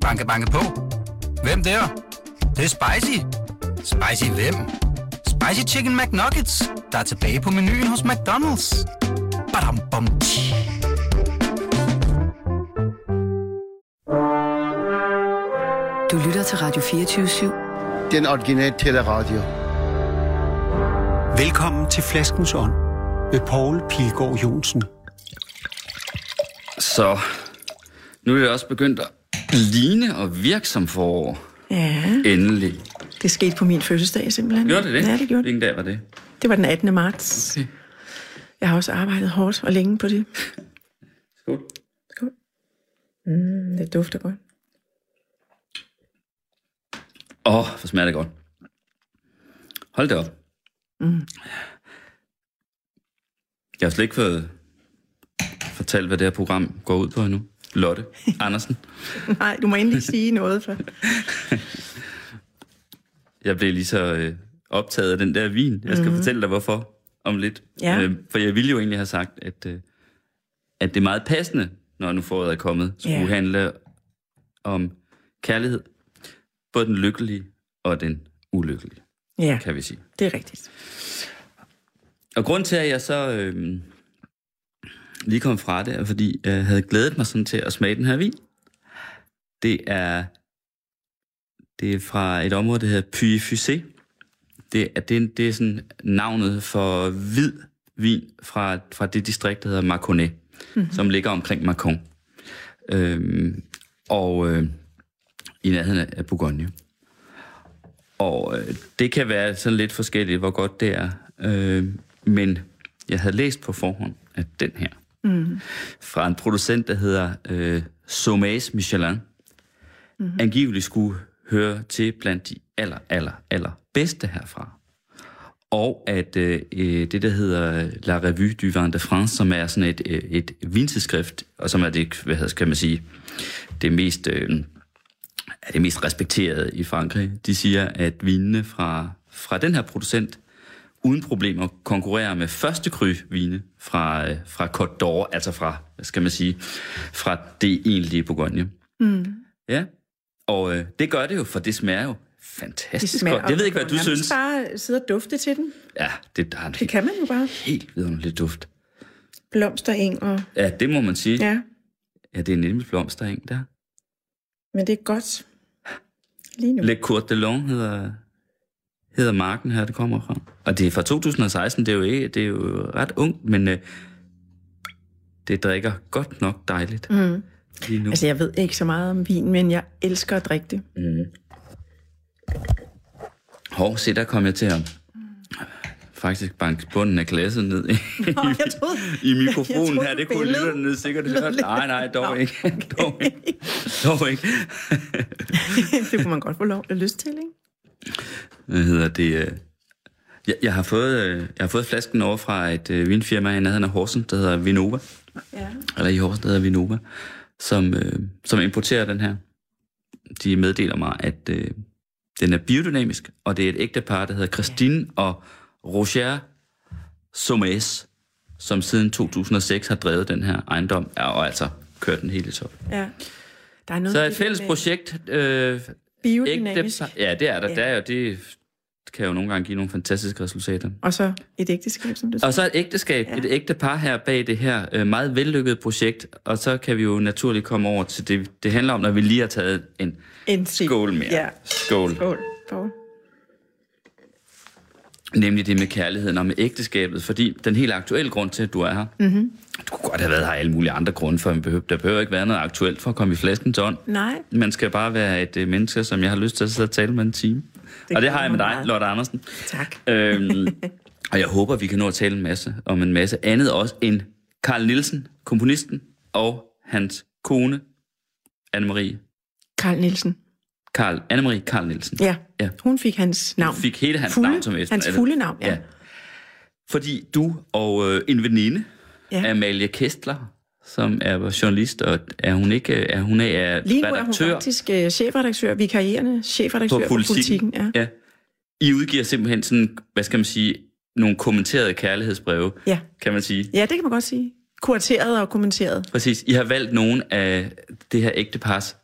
Banke, banke på. Hvem der? Det, det er spicy. Spicy hvem? Spicy Chicken McNuggets, der er tilbage på menuen hos McDonald's. Badum, bom, tji. Du lytter til Radio 24-7. Den originale teleradio. Velkommen til Flaskens Ånd med Poul Pilgaard Jonsen. Så nu er det også begyndt at ligne og virke som forår. Ja, Endelig. det skete på min fødselsdag simpelthen. Gjorde det det? Ja, det gjorde det. Hvilken dag var det? Det var den 18. marts. Okay. Jeg har også arbejdet hårdt og længe på det. Skål. Skål. Mm, det dufter godt. Åh, oh, hvor smager det godt. Hold det op. Mm. Jeg har slet ikke fået fortalt, hvad det her program går ud på endnu. Lotte Andersen. Nej, du må endelig sige noget for. Jeg blev lige så øh, optaget af den der vin. Jeg skal mm-hmm. fortælle dig, hvorfor om lidt. Ja. Øh, for jeg ville jo egentlig have sagt, at, øh, at det er meget passende, når nu foråret er kommet, skulle Ja. handle om kærlighed. Både den lykkelige og den ulykkelige, Ja, kan vi sige. det er rigtigt. Og grund til, at jeg så øh, lige kom fra det, fordi jeg havde glædet mig sådan til at smage den her vin. Det er, det er fra et område, der hedder Puy Fusé. Det er, det, er, det er sådan navnet for hvid vin fra, fra det distrikt, der hedder Mâconnais, mm-hmm. som ligger omkring Macon. Øhm, og øh, i nærheden af Bourgogne. Og øh, det kan være sådan lidt forskelligt, hvor godt det er. Øh, men jeg havde læst på forhånd, at den her, mm. fra en producent, der hedder øh, Sommage Michelin, mm. angiveligt skulle høre til blandt de aller, aller, aller bedste herfra. Og at øh, øh, det, der hedder La Revue du Vin de France, som er sådan et, øh, et vintidsskrift, og som er det, hvad hedder, skal man sige, det mest... Øh, er det mest respekterede i Frankrig. De siger, at vinene fra, fra den her producent uden problemer konkurrerer med første kry vine fra, øh, fra Côte d'Or, altså fra, hvad skal man sige, fra det egentlige Bourgogne. Mm. Ja, og øh, det gør det jo, for det smager jo fantastisk godt. Jeg ved ikke, hvad du synes. bare sidde og dufte til den. Ja, det der er en Det helt, kan man jo bare. helt vidunderlig duft. Blomstereng og... Ja, det må man sige. Ja, Ja, det er nemlig blomstereng der. men det er godt. Lige nu. Le Court de Long hedder, hedder marken her, det kommer fra. Og det er fra 2016, det er jo, ikke, det er jo ret ungt, men øh, det drikker godt nok dejligt mm. lige nu. Altså, jeg ved ikke så meget om vin, men jeg elsker at drikke det. Hov, se, der kom jeg til at faktisk banke bunden af glasset ned i, jeg troede- i mikrofonen jeg troede, her. Det kunne lytterne sikkert lød høre. Nej, nej, dog Nå, ikke. Dog ikke. Dog ikke. det kunne man godt få lov at lyst til, ikke? Hvad hedder det? øh, Jeg, jeg, har fået, øh, jeg har fået flasken over fra et øh, vinfirma i nærheden af Horsens, der hedder Vinova. Ja. Eller i Horsens, der hedder Vinova, som, øh, som importerer den her. De meddeler mig, at øh, den er biodynamisk, og det er et ægtepar, der hedder Christine og Roger Sommes, som siden 2006 har drevet den her ejendom, og altså kørt den helt i top. ja. Der er noget Så et fælles projekt. Øh, Biodynamisk. ægtepar- Ja, det er der. Ja. Ja. Der er jo, det kan jo nogle gange give nogle fantastiske resultater. Og så et ægteskab, som du siger. Og så et ægteskab, Ja. et ægte par her bag det her øh, meget vellykkede projekt, og så kan vi jo naturligt komme over til det, det handler om, når vi lige har taget en En skål mere. Ja. Skål. Skål. Skål. Nemlig det med kærligheden og med ægteskabet, fordi den helt aktuelle grund til, at du er her, mm-hmm. du kunne godt have været her af alle mulige andre grunde, for behøver, der behøver ikke være noget aktuelt for at komme i flasken til ånd. Nej. Man skal bare være et øh, menneske, som jeg har lyst til at sidde og tale med en time. Det og det har jeg med dig, meget. Lotte Andersen. Tak. Øhm, og jeg håber, vi kan nå at tale en masse om en masse andet også end Karl Nielsen, komponisten, og hans kone, Anne-Marie. Karl Nielsen. Karl, Anne-Marie Karl Nielsen. Ja. Ja. Hun fik hans navn. Fik hele hans fulde, navn som efternavn. Hans fulde navn, ja. Ja. Fordi du og øh, en veninde, ja. Amalie Kestler, som er journalist, og er hun ikke er hun er, Lige nu er hun redaktør faktisk uh, chefredaktør, vikarierende chefredaktør på politikken. politikken. Ja. ja. I udgiver simpelthen sådan, hvad skal man sige, nogle kommenterede kærlighedsbreve, Ja. kan man sige. ja, det kan man godt sige. Kurateret og kommenteret. Præcis. I har valgt nogle af det her ægtepars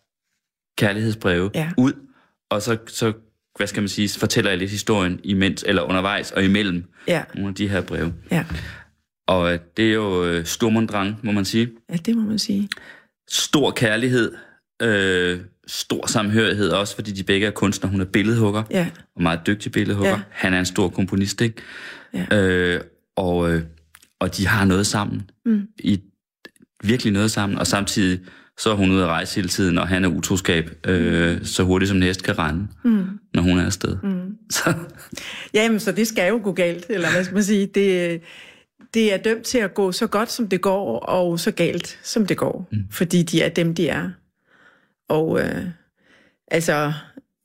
kærlighedsbreve Ja. ud, og så, så, hvad skal man sige, fortæller jeg lidt historien imens, eller undervejs og imellem Ja, nogle af de her breve. ja. Og øh, det er jo øh, må man sige. ja, det må man sige. Stor kærlighed, øh, stor samhørighed også, fordi de begge er kunstnere. Hun er billedhugger, Ja, og meget dygtig billedhugger. Ja. Han er en stor komponist, ikke? Ja. Øh, og, øh, og de har noget sammen. Mm. I, virkelig noget sammen, og samtidig så er hun ude at rejse hele tiden, og han er utroskab, øh, så hurtigt som en hest kan rende, mm. når hun er afsted. Mm. Så, Jamen, så det skal jo gå galt, eller hvad skal man sige. Det, det er dømt til at gå så godt, som det går, og så galt, som det går. Mm. Fordi de er dem, de er. Og øh, altså,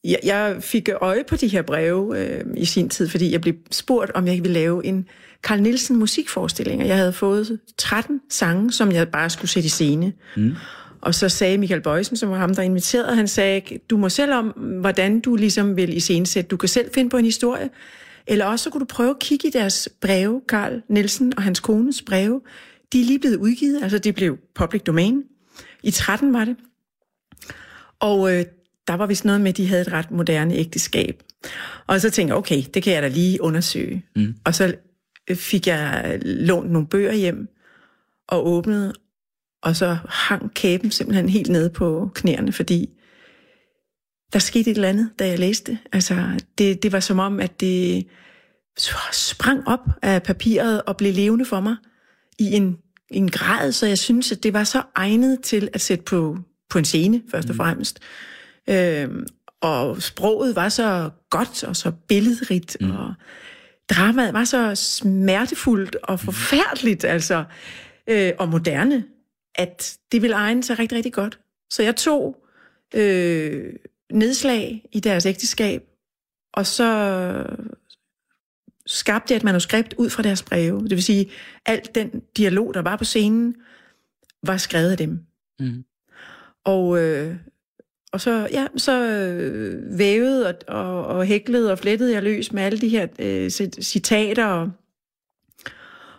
jeg, jeg fik øje på de her breve øh, i sin tid, fordi jeg blev spurgt, om jeg ikke ville lave en Carl Nielsen musikforestilling, og jeg havde fået 13 sange, som jeg bare skulle sætte i scene. Mm. Og så sagde Michael Bøjsen, som var ham, der inviterede, han sagde, du må selv om, hvordan du ligesom vil iscenesætte. Du kan selv finde på en historie, eller også så kunne du prøve at kigge i deres breve, Carl Nielsen og hans kones breve. De er lige blevet udgivet, altså det blev public domain. I 13 var det. Og øh, der var vist noget med, at de havde et ret moderne ægteskab. Og så tænkte jeg, okay, det kan jeg da lige undersøge. Mm. Og så øh, fik jeg lånt nogle bøger hjem og åbnede, og så hang kæben simpelthen helt nede på knæerne, fordi der skete et eller andet, da jeg læste. Altså, det, det var som om, at det sprang op af papiret og blev levende for mig i en, en grad, så jeg synes, at det var så egnet til at sætte på, på en scene, først og fremmest. Øhm, og sproget var så godt og så billedrigt, mm. og dramaet var så smertefuldt og forfærdeligt, altså, øh, og moderne, at det ville egne sig rigtig, rigtig godt. Så jeg tog øh, nedslag i deres ægteskab, og så skabte jeg et manuskript ud fra deres breve. Det vil sige, alt den dialog, der var på scenen, var skrevet af dem. Mm. Og, øh, og så, ja, så øh, vævede og, og, og hæklede og flettede jeg løs med alle de her øh, cit- citater. Og,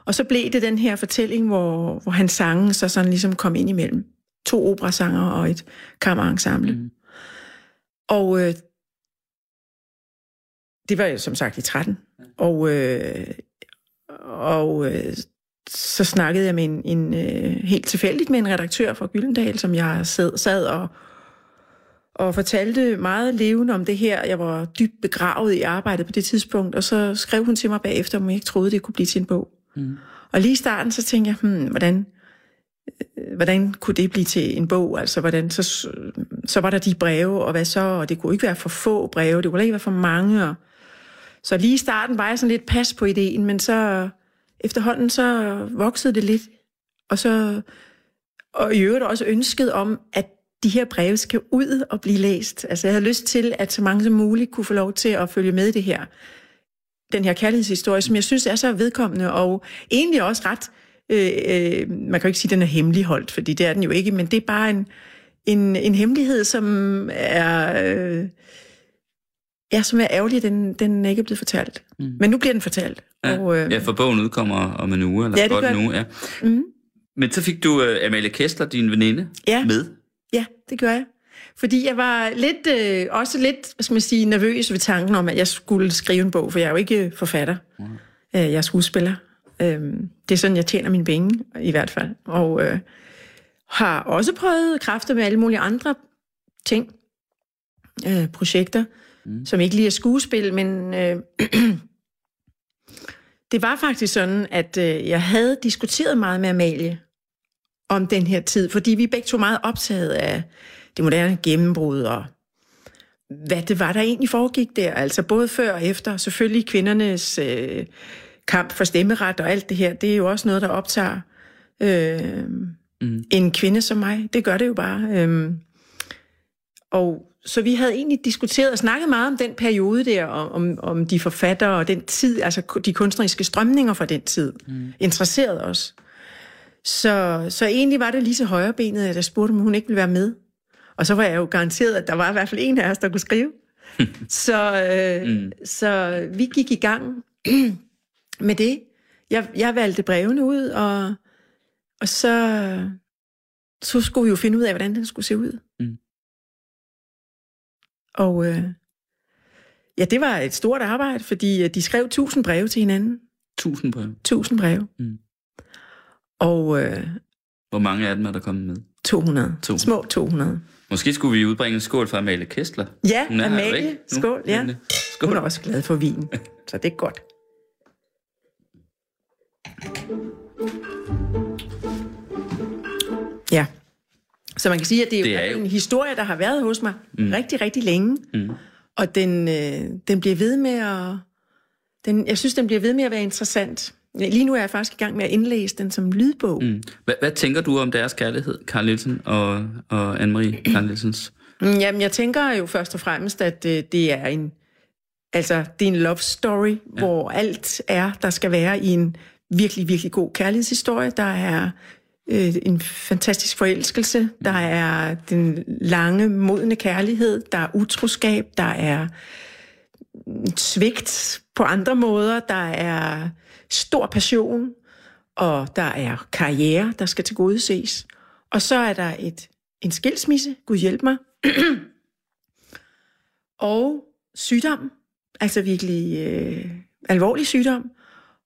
og så blev det den her fortælling, hvor, hvor han sange så sådan ligesom kom ind imellem. To operasanger og et kammerensemble. Mm. Og øh, det var jo som sagt i 13. Og, øh, og øh, så snakkede jeg med en, en øh, helt tilfældigt med en redaktør fra Gyldendal, som jeg sad, sad og, og fortalte meget levende om det her. Jeg var dybt begravet i arbejdet på det tidspunkt, og så skrev hun til mig bagefter, om jeg ikke troede, det kunne blive til en bog. Mm. Og lige i starten, så tænkte jeg, hmm, hvordan, hvordan kunne det blive til en bog? Altså, hvordan, så, så var der de breve, og hvad så? Og det kunne ikke være for få breve, det kunne ikke være for mange. Og, så lige i starten var jeg sådan lidt pas på ideen, men så efterhånden så voksede det lidt. Og så og i øvrigt også ønsket om, at de her breve skal ud og blive læst. Altså jeg havde lyst til, at så mange som muligt kunne få lov til at følge med i det her. Den her kærlighedshistorie, som jeg synes er så vedkommende, og egentlig også ret, øh, øh, man kan jo ikke sige, at den er hemmeligholdt, fordi det er den jo ikke, men det er bare en, en, en hemmelighed, som er... Øh, Ja, som er ærgerlig, at den, den ikke er blevet fortalt. Mm. Men nu bliver den fortalt. Ja, og, øh, ja, for bogen udkommer om en uge, eller Ja, det godt uge, ja. mm, Men så fik du uh, Amalie Kessler, din veninde, Ja. med. ja, det gør jeg. Fordi jeg var lidt, øh, også lidt, hvad skal man sige, nervøs ved tanken om, at jeg skulle skrive en bog, for jeg er jo ikke forfatter. Mm. Øh, jeg er skuespiller. Øh, det er sådan, jeg tjener mine penge, i hvert fald. Og øh, har også prøvet kræfter med alle mulige andre ting, øh, projekter, mm. som ikke lige er skuespil, men øh, det var faktisk sådan, at øh, jeg havde diskuteret meget med Amalie om den her tid, fordi vi begge to meget optaget af det moderne gennembrud og hvad det var, der egentlig foregik der. Altså både før og efter. Selvfølgelig kvindernes øh, kamp for stemmeret og alt det her, det er jo også noget, der optager øh, mm. en kvinde som mig. Det gør det jo bare. Øh, og så vi havde egentlig diskuteret og snakket meget om den periode der, om, om, de forfattere og den tid, altså de kunstneriske strømninger fra den tid, mm. interesserede os. Så, så egentlig var det lige så højrebenet, at jeg spurgte, om hun ikke ville være med. Og så var jeg jo garanteret, at der var i hvert fald en af os, der kunne skrive. så, øh, mm. så vi gik i gang med det. Jeg, jeg valgte brevene ud, og, og så, så skulle vi jo finde ud af, hvordan den skulle se ud. Mm. Og øh, ja, det var et stort arbejde, fordi øh, de skrev tusind breve til hinanden. Tusind brev. Tusind breve. Mm. Og øh, Hvor mange af dem er der kommet med? 200. 200. Små 200. Måske skulle vi udbringe en skål for Amalie Kessler. Ja, Hun er Amalie. Skål, ja. Skål. Hun er også glad for vin, så det er godt. Ja. Så man kan sige, at det er Det er jo- en historie, der har været hos mig mm. rigtig, rigtig længe. Mm. Og den, øh, den bliver ved med at... Den, jeg synes, den bliver ved med at være interessant. Lige nu er jeg faktisk i gang med at indlæse den som lydbog. Mm. Hvad, hvad tænker du om deres kærlighed, Carl Nielsen og, og Anne-Marie Carl Nielsens? Mm, Jamen, jeg tænker jo først og fremmest, at øh, det er en, altså, det er en love story, ja. hvor alt er, der skal være i en virkelig, virkelig god kærlighedshistorie. Der er øh, en fantastisk forelskelse, der er den lange, modne kærlighed, der er utroskab, der er svigt på andre måder, der er stor passion, og der er karriere, der skal tilgodeses. Og så er der et, en skilsmisse, Gud hjælp mig, og sygdom, altså virkelig øh, alvorlig sygdom.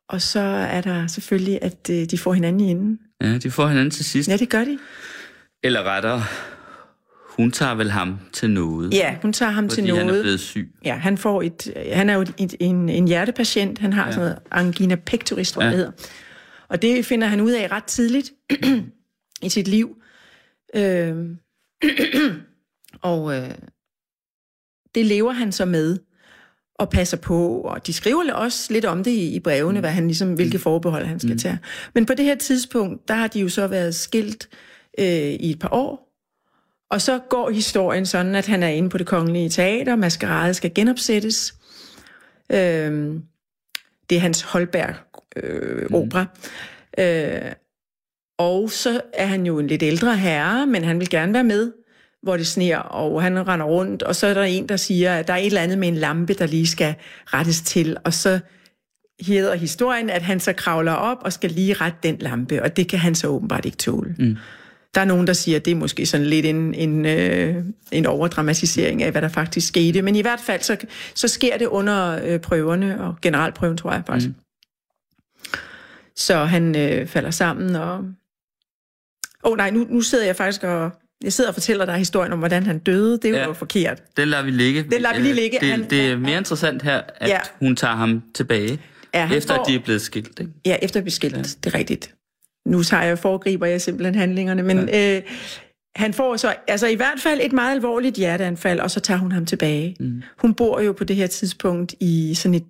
Og så er der selvfølgelig, at øh, de får hinanden i enden. Ja, de får hinanden til sidst. Ja, det gør de. Eller rettere, hun tager vel ham til noget. Ja, hun tager ham til han er noget. blevet syg. Ja, han får et, han er jo et, en, en hjertepatient. Han har ja. sådan noget angina pectoris, tror jeg, Ja. det hedder. Og det finder han ud af ret tidligt i sit liv. Øhm, og øh, det lever han så med og passer på, og de skriver også lidt om det i, i brevene, hvad han ligesom, hvilke forbehold han skal mm. tage. Men på det her tidspunkt, der har de jo så været skilt øh, i et par år, og så går historien sådan, at han er inde på det kongelige teater, maskerade skal genopsættes. Øhm, det er hans Holberg-opera. Øh, øh, og så er han jo en lidt ældre herre, men han vil gerne være med, hvor det sner, og han render rundt, og så er der en, der siger, at der er et eller andet med en lampe, der lige skal rettes til, og så hedder historien, at han så kravler op og skal lige rette den lampe, og det kan han så åbenbart ikke tåle. Mm. Der er nogen, der siger, at det er måske sådan lidt en, en, øh, en overdramatisering af, hvad der faktisk skete. Men i hvert fald, så, så sker det under øh, prøverne, og generalprøven, tror jeg faktisk. Mm. Så han øh, falder sammen, og... Åh oh, nej, nu, nu sidder jeg faktisk og... Jeg sidder og fortæller dig historien om, hvordan han døde. Det er jo Ja. ja. forkert. Den lader vi ligge. Den lader vi lige ligge. Det, Han- det er mere interessant her, at Ja. hun tager ham tilbage, Ja, efter får- at de er blevet skilt. Ikke? Ja, efter beskilt, ja. det er rigtigt. Nu tager jeg foregriber jeg simpelthen handlingerne, men ja. øh, han får så altså i hvert fald et meget alvorligt hjerteanfald, og så tager hun ham tilbage. Mm. Hun bor jo på det her tidspunkt i sådan et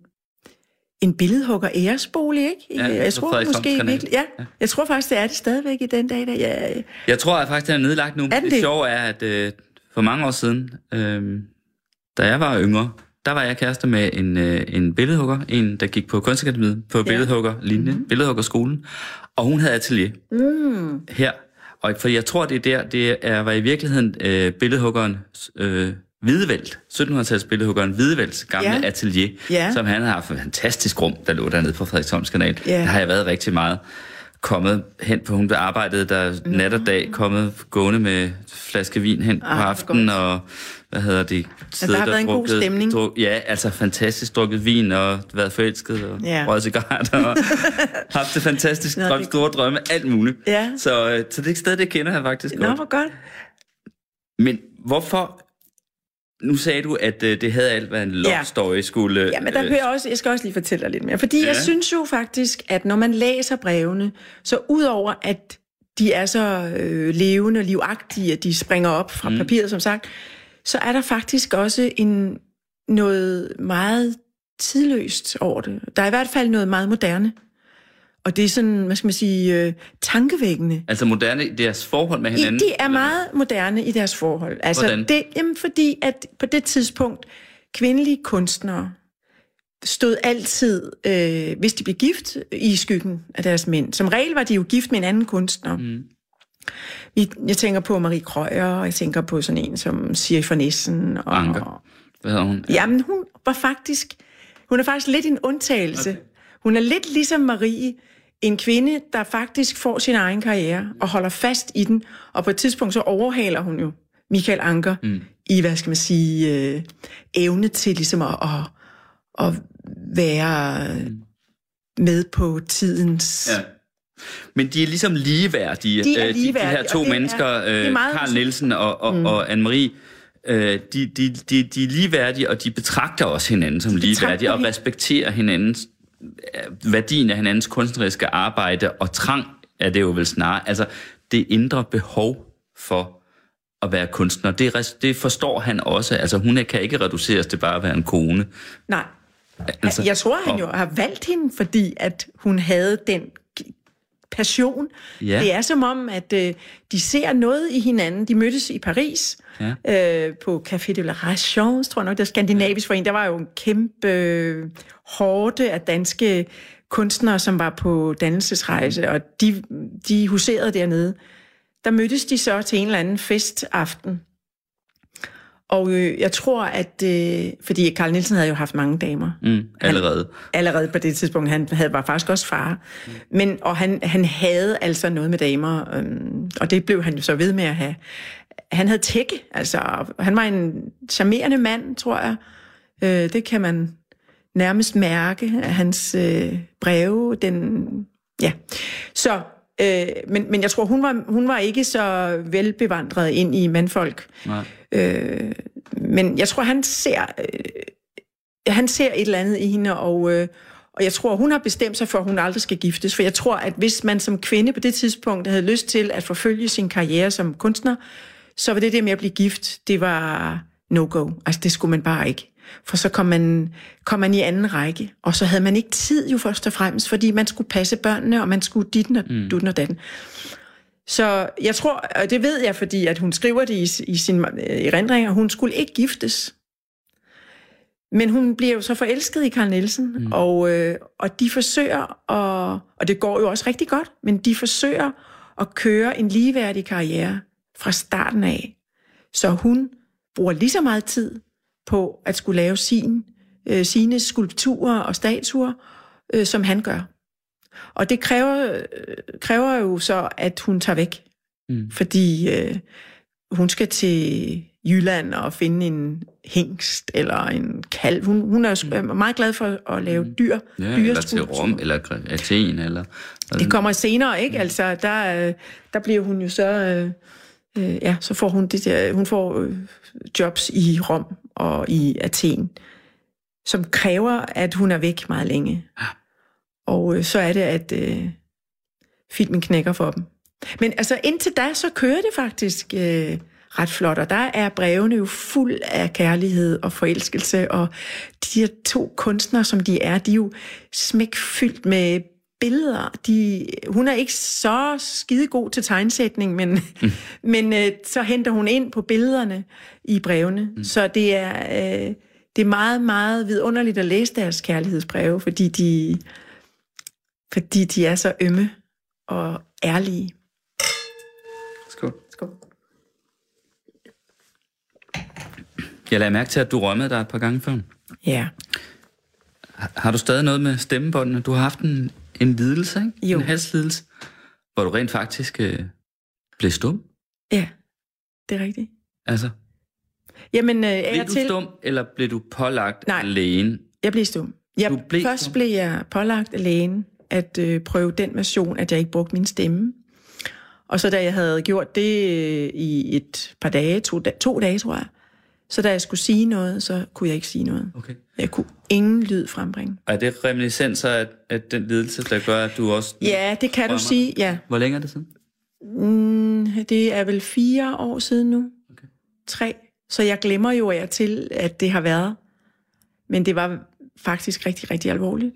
en billedhugger æresbolig, ikke? Ja, jeg tror måske virkelig, ja, Ja. Jeg tror faktisk, det er det stadigvæk i den dag. Der. Ja, Jeg tror at faktisk, den er nedlagt nu. Er det det? sjove er, at øh, for mange år siden, øh, da jeg var yngre, der var jeg kæreste med en, øh, en billedhugger, en der gik på kunstakademiet, på ja. billedhuggerlinje, mm-hmm. billedhuggerskolen, og hun havde atelier mm. her. Og for jeg tror, det er der, det er, var i virkeligheden øh, billedhuggeren øh, Hvidevælt, 1700-tals billedhuggeren Hvidevælts gamle Ja. atelier, Ja. som han har haft et fantastisk rum, der lå dernede på Frederiksholms kanal. Ja. Der har jeg været rigtig meget kommet hen på, hun arbejdede der nat og dag, kommet gående med flaske vin hen på Ah, hvor aftenen, godt. og hvad hedder det? siddet har og været en god drukket- stemning. Druk, ja, altså fantastisk drukket vin, og været forelsket, og Ja. røget cigaretter, og haft det fantastisk, Nå, det- store drømme, alt muligt. Ja. Så, øh, så det er et sted, det kender jeg faktisk Nå, godt. hvor godt. Men hvorfor... Nu sagde du, at øh, det havde alt, hvad en love Ja. story skulle... Ja, men der øh, vil jeg også, jeg skal også lige fortælle dig lidt mere. Fordi ja. jeg synes jo faktisk, at når man læser brevene, så udover at de er så øh, levende og livagtige, at de springer op fra mm. papiret, som sagt, så er der faktisk også en, noget meget tidløst over det. Der er i hvert fald noget meget moderne. Og det er sådan, hvad skal man sige, øh, tankevækkende. Altså moderne i deres forhold med I, hinanden. de er meget moderne i deres forhold. Altså, Hvordan? Det, jamen, fordi at på det tidspunkt, kvindelige kunstnere stod altid, øh, hvis de blev gift, i skyggen af deres mænd. Som regel var de jo gift med en anden kunstner. Mm. Jeg tænker på Marie Krøyer, og jeg tænker på sådan en som Siri von Essen. Og, Anker. Hvad hedder hun? Jamen, hun var faktisk, hun er faktisk lidt en undtagelse. Okay. Hun er lidt ligesom Marie, en kvinde, der faktisk får sin egen karriere og holder fast i den, og på et tidspunkt så overhaler hun jo Michael Anker mm. i hvad skal man sige, øh, evne til ligesom at, at, at være med på tidens... Ja. Men de er ligesom ligeværdige, De er øh, ligeværdige, de, de her to er- mennesker, er øh, Nielsen og, og, mm. og Anne-Marie, øh, de, de, de, de er ligeværdige, og de betragter også hinanden som ligeværdige, og respekterer hinandens øh, værdien af hinandens kunstneriske arbejde, og trang er det jo vel snarere. Altså, det indre behov for at være kunstner, det, det forstår han også. Altså, hun kan ikke reduceres til bare at være en kone. Nej, Altså, jeg tror, han jo har valgt hende, fordi at hun havde den passion. Ja. Det er som om, at øh, de ser noget i hinanden. De mødtes i Paris Ja. øh, på Café de la Rachance, tror jeg nok, det er skandinavisk forening. Der var jo en kæmpe øh, hårde af danske kunstnere, som var på dannelsesrejse, og de, de huserede dernede. Der mødtes de så til en eller anden festaften. Og øh, jeg tror, at... Øh, fordi Carl Nielsen havde jo haft mange damer Mm, allerede. allerede på det tidspunkt. Han havde, var faktisk også far. Men, og han, han havde altså noget med damer, øhm, og det blev han jo så ved med at have. Han havde tække, altså han var en charmerende mand, tror jeg. Øh, det kan man nærmest mærke af hans øh, breve. Den, ja. Så, øh, men, men jeg tror, hun var, hun var ikke så velbevandret ind i mandfolk. Nej. Øh, men jeg tror, han ser, øh, han ser et eller andet i hende, og, øh, og jeg tror, hun har bestemt sig for, at hun aldrig skal giftes. For jeg tror, at hvis man som kvinde på det tidspunkt havde lyst til at forfølge sin karriere som kunstner, så var det der med at blive gift, det var no-go. Altså, det skulle man bare ikke. For så kom man, kom man i anden række, og så havde man ikke tid jo først og fremmest, fordi man skulle passe børnene, og man skulle ditten og mm. dutten og datten. Så jeg tror, og det ved jeg, fordi at hun skriver det i, i sin øh, erindringer, hun skulle ikke giftes. Men hun bliver jo så forelsket i Carl Nielsen, mm. og, øh, og de forsøger, at, og det går jo også rigtig godt, men de forsøger at køre en ligeværdig karriere fra starten af. Så hun bruger lige så meget tid på at skulle lave sin, øh, sine skulpturer og statuer, øh, som han gør. Og det kræver, kræver jo så, at hun tager væk. Mm. Fordi øh, hun skal til Jylland og finde en hængst eller en kalv. Hun, hun er jo mm. meget glad for at lave dyr. Ja, eller til. Rom, eller Athen, eller... Det kommer senere, ikke? Altså, der, øh, der bliver hun jo så... Øh, øh, ja, så får hun det der, hun får øh, jobs i Rom og i Athen, som kræver, at hun er væk meget længe. Og øh, så er det, at øh, filmen knækker for dem. Men altså, indtil da, så kører det faktisk øh, ret flot, og der er brevene jo fuld af kærlighed og forelskelse, og de her to kunstnere, som de er, de er jo smækfyldt med billeder. De, hun er ikke så skide god til tegnsætning, men, mm. men øh, så henter hun ind på billederne i brevene. Mm. Så det er, øh, det er meget, meget vidunderligt at læse deres kærlighedsbreve, fordi de, fordi de er så ømme og ærlige. Skål. Skål. Jeg lader mærke til, at du rømmede dig et par gange før. Ja. Har- Har du stadig noget med stemmebåndene? Du har haft en, en lidelse, ikke? Jo. En halslidelse, hvor du rent faktisk øh, blev stum. Ja, det er rigtigt. Altså, Jamen, øh, blev du til, stum, eller blev du pålagt Nej. af lægen? jeg blev stum. Jeg, Du blev først stum? blev jeg pålagt af lægen at øh, prøve den version, at jeg ikke brugte min stemme. Og så da jeg havde gjort det øh, i et par dage, to, da, to dage tror jeg, så da jeg skulle sige noget, så kunne jeg ikke sige noget. Okay. Jeg kunne ingen lyd frembringe. Og er det reminiscenser af, af den lidelse, der gør, at du også... Ja, det kan du sige, ja. Hvor længe er det siden? Mm, det er vel fire år siden nu. Okay. Tre. Så jeg glemmer jo af til, at det har været. Men det var faktisk rigtig, rigtig alvorligt.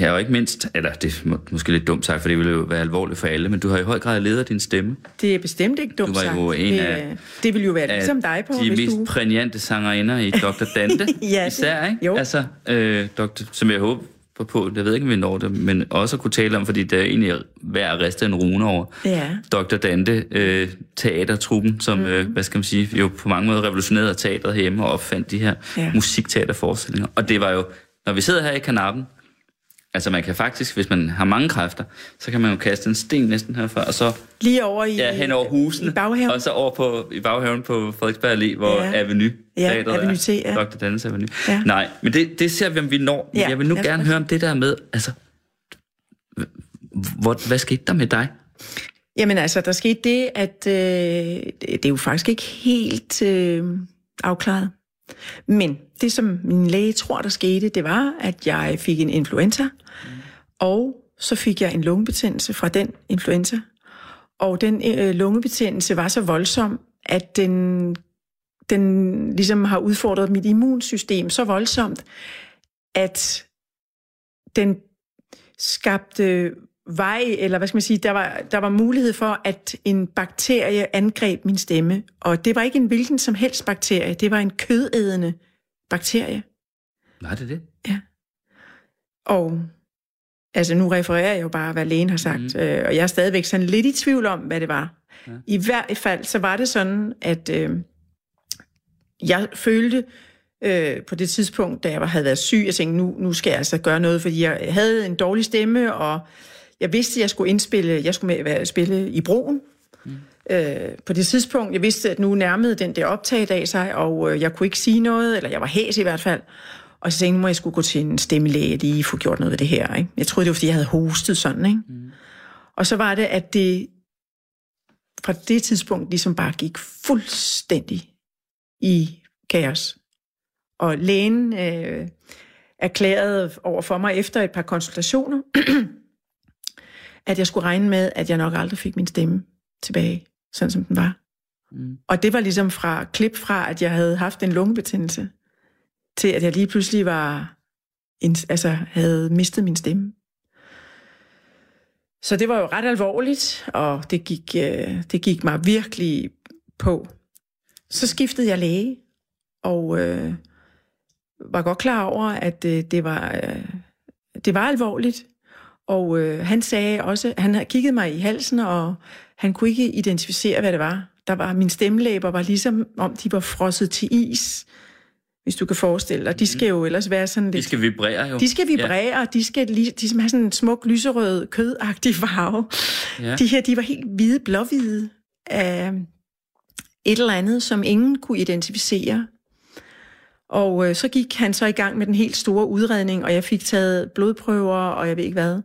Ja, og ikke mindst, eller det er må- måske lidt dumt sagt, for det ville jo være alvorligt for alle, men du har i høj grad ledet din stemme. Det er bestemt ikke dumt Du var jo sagt. en det, af- det vil jo være ligesom dig på, de hvis mest du... prægnante sangerinder i Dr. Dante, Ja, især, ikke? jo. Altså, øh, Dr., som jeg håber på, jeg ved ikke, om vi når det, men også at kunne tale om, fordi det er egentlig værd at riste en rune over. Ja. Dr. Dante, øh, teatertruppen, som, mm. øh, hvad skal man sige, jo på mange måder revolutionerede teatret hjemme og opfandt de her ja. musikteaterforestillinger. Og det var jo, når vi sidder her i kanappen, Altså man kan faktisk, hvis man har mange kræfter, så kan man jo kaste en sten næsten herfra, og så Lige over i, ja, hen over husene, i baghaven. og så over på, i baghaven på Frederiksberg Allé, hvor Ja. Avenue, Ja, Avenue er. T, ja. Dr. Dannels Avenue. Ja. Nej, men det, det ser vi, om vi når. Men Ja, jeg vil nu os gerne høre om det der med, altså, hvor, hvad skete der med dig? Jamen altså, der skete det, at øh, det, det er jo faktisk ikke helt øh, afklaret. Men det, som min læge tror, der skete, det var, at jeg fik en influenza, mm. og så fik jeg en lungebetændelse fra den influenza. Og den øh, lungebetændelse var så voldsom, at den, den ligesom har udfordret mit immunsystem så voldsomt, at den skabte vej, eller hvad skal man sige, der var, der var mulighed for, at en bakterie angreb min stemme. Og det var ikke en hvilken som helst bakterie, det var en kødædende bakterie. Var det det? Og altså nu refererer jeg jo bare, hvad lægen har sagt, mm. øh, og jeg er stadigvæk sådan lidt i tvivl om, hvad det var. Ja. I hvert fald, så var det sådan, at øh, jeg følte øh, på det tidspunkt, da jeg havde været syg, jeg tænkte, nu, nu skal jeg altså gøre noget, fordi jeg havde en dårlig stemme, og jeg vidste, at jeg skulle indspille, jeg skulle med, være, spille i broen. Mm. Øh, på det tidspunkt, jeg vidste, at nu nærmede den der optagedag sig, og øh, jeg kunne ikke sige noget, eller jeg var hæs i hvert fald. Og så tænkte jeg, nu må jeg skulle gå til en stemmelæge, lige få gjort noget ved det her. Ikke? Jeg troede, det var, fordi jeg havde hostet sådan. Ikke? Mm. Og så var det, at det fra det tidspunkt ligesom bare gik fuldstændig i kaos. Og lægen øh, erklærede over for mig efter et par konsultationer, at jeg skulle regne med, at jeg nok aldrig fik min stemme tilbage, sådan som den var. Mm. Og det var ligesom fra klip fra, at jeg havde haft en lungebetændelse, til at jeg lige pludselig var, en, altså havde mistet min stemme. Så det var jo ret alvorligt, og det gik, øh, det gik mig virkelig på. Så skiftede jeg læge, og øh, var godt klar over, at øh, det, var, øh, det var alvorligt. Og øh, han sagde også, han havde kigget mig i halsen, og han kunne ikke identificere, hvad det var. Der var mine stemmelæber var ligesom om de var frosset til is, hvis du kan forestille dig. De skal jo ellers være sådan lidt... De skal vibrere jo. De skal vibrere, ja. de skal lige, de skal have sådan en smuk, lyserød, kødagtig farve. Ja. De her, de var helt hvide, blåhvide af et eller andet, som ingen kunne identificere. Og øh, så gik han så i gang med den helt store udredning, og jeg fik taget blodprøver, og jeg ved ikke hvad.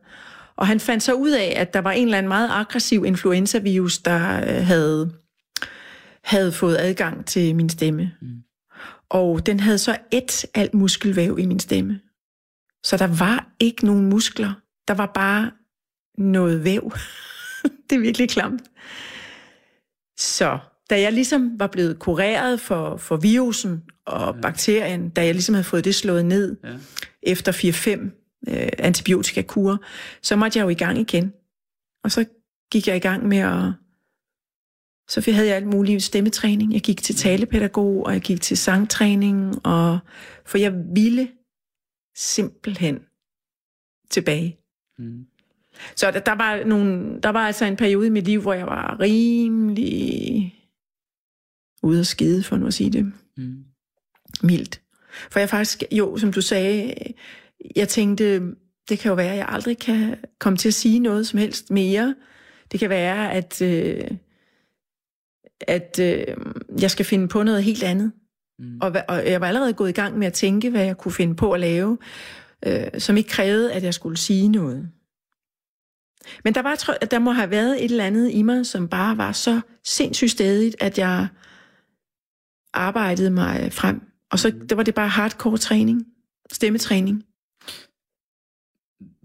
Og han fandt så ud af, at der var en eller anden meget aggressiv influenzavirus, der øh, havde, havde fået adgang til min stemme. Mm. Og den havde så et alt muskelvæv i min stemme. Så der var ikke nogen muskler. Der var bare noget væv. det er virkelig klamt. Så da jeg ligesom var blevet kureret for, for virusen og ja. bakterien, da jeg ligesom havde fået det slået ned ja. efter 4-5 øh, antibiotikakurer, så måtte jeg jo i gang igen. Og så gik jeg i gang med at... Så havde jeg alt muligt stemmetræning. Jeg gik til talepædagog, og jeg gik til sangtræning, og for jeg ville simpelthen tilbage. Mm. Så der, der, var nogle, der var altså en periode i mit liv, hvor jeg var rimelig ude at skide, for nu at sige det. Mm. Mildt. For jeg faktisk, jo, som du sagde, jeg tænkte, det kan jo være, at jeg aldrig kan komme til at sige noget som helst mere. Det kan være, at, øh, at øh, jeg skal finde på noget helt andet. Mm. Og, og jeg var allerede gået i gang med at tænke, hvad jeg kunne finde på at lave, øh, som ikke krævede, at jeg skulle sige noget. Men der, var, der må have været et eller andet i mig, som bare var så sindssygt stedigt, at jeg arbejdede mig frem. Og så der var det bare hardcore træning, stemmetræning.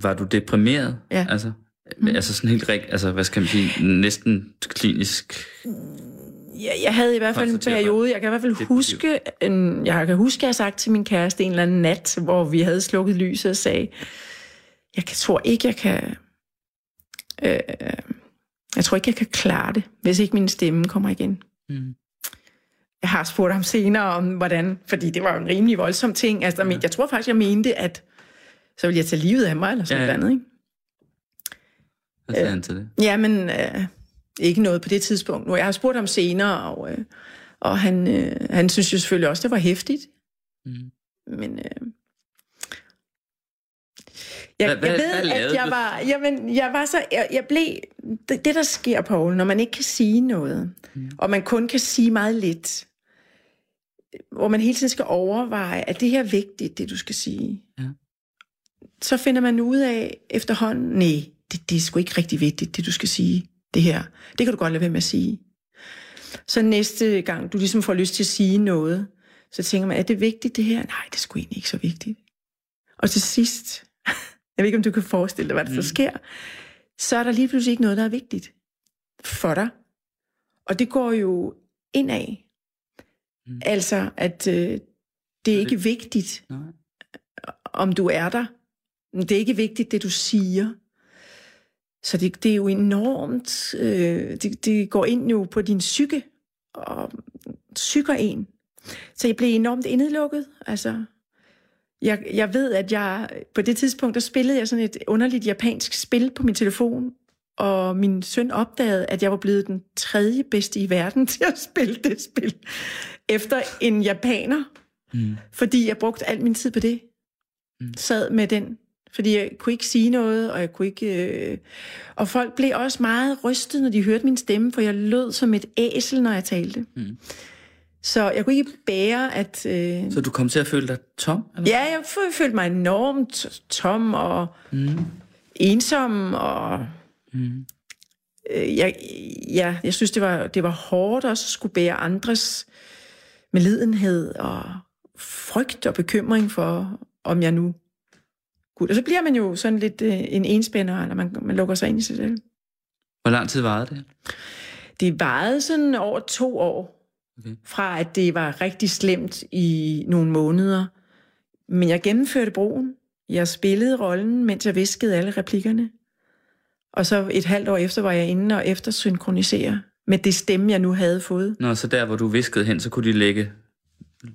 Var du deprimeret? Ja. Altså, mm. altså sådan helt rigt, altså hvad skal man sige, næsten klinisk? Ja, jeg havde i hvert fald en periode, jeg kan i hvert fald huske, en, jeg kan huske, at jeg har sagt til min kæreste en eller anden nat, hvor vi havde slukket lyset og sagde, jeg tror ikke, jeg kan, øh, jeg tror ikke, jeg kan klare det, hvis ikke min stemme kommer igen. Mm. Jeg har spurgt ham senere om, hvordan, fordi det var en rimelig voldsom ting. Altså, ja. Jeg tror faktisk, jeg mente, at så ville jeg tage livet af mig, eller sådan ja, ja. noget, ikke? Hvad sagde øh, han til det? Ja, men øh, ikke noget på det tidspunkt. Nu, jeg har spurgt ham senere, og, øh, og han, øh, han synes jo selvfølgelig også, det var hæftigt. Mm. Men øh, Jeg, Hvad- jeg ved, hvad at jeg var, jamen, jeg var så, jeg, jeg blev, det, det der sker, Poul, når man ikke kan sige noget, mm. og man kun kan sige meget lidt, hvor man hele tiden skal overveje, at det her er vigtigt, det du skal sige. Så finder man ud af efterhånden, nej, det, det er sgu ikke rigtig vigtigt, det du skal sige, det her. Det kan du godt lade være med at sige. Så næste gang, du ligesom får lyst til at sige noget, så tænker man, er det vigtigt det her? Nej, det er sgu egentlig ikke så vigtigt. Og til sidst, jeg ved ikke, om du kan forestille dig, hvad der mm. så sker, så er der lige pludselig ikke noget, der er vigtigt for dig. Og det går jo indad. Mm. Altså, at øh, det er ikke vigtigt, Nej. om du er der. Det er ikke vigtigt, det du siger. Så det, det er jo enormt, øh, det, det går ind jo på din psyke, og psyker en. Så jeg blev enormt indelukket. Altså, jeg, jeg ved, at jeg på det tidspunkt, der spillede jeg sådan et underligt japansk spil på min telefon, og min søn opdagede, at jeg var blevet den tredje bedste i verden til at spille det spil, efter en japaner, mm. fordi jeg brugte al min tid på det. Mm. Sad med den, fordi jeg kunne ikke sige noget, og jeg kunne ikke... Øh... Og folk blev også meget rystet, når de hørte min stemme, for jeg lød som et æsel, når jeg talte. Mm. Så jeg kunne ikke bære, at... Øh... Så du kom til at føle dig tom? Eller? Ja, jeg fø- følte mig enormt tom og mm. ensom, og Mm. øh, jeg, ja, jeg synes, det var, det var hårdt også at skulle bære andres medlidenhed og frygt og bekymring for, om jeg nu kunne. Og så bliver man jo sådan lidt øh, en enspænder, når man, man lukker sig ind i sig selv. Hvor lang tid varede det? Det varede sådan over to år, Okay. fra at det var rigtig slemt i nogle måneder. Men jeg gennemførte broen. Jeg spillede rollen, mens jeg viskede alle replikkerne. Og så et halvt år efter var jeg inde og eftersynkronisere med det stemme, jeg nu havde fået. Nå, så der, hvor du viskede hen, så kunne de lægge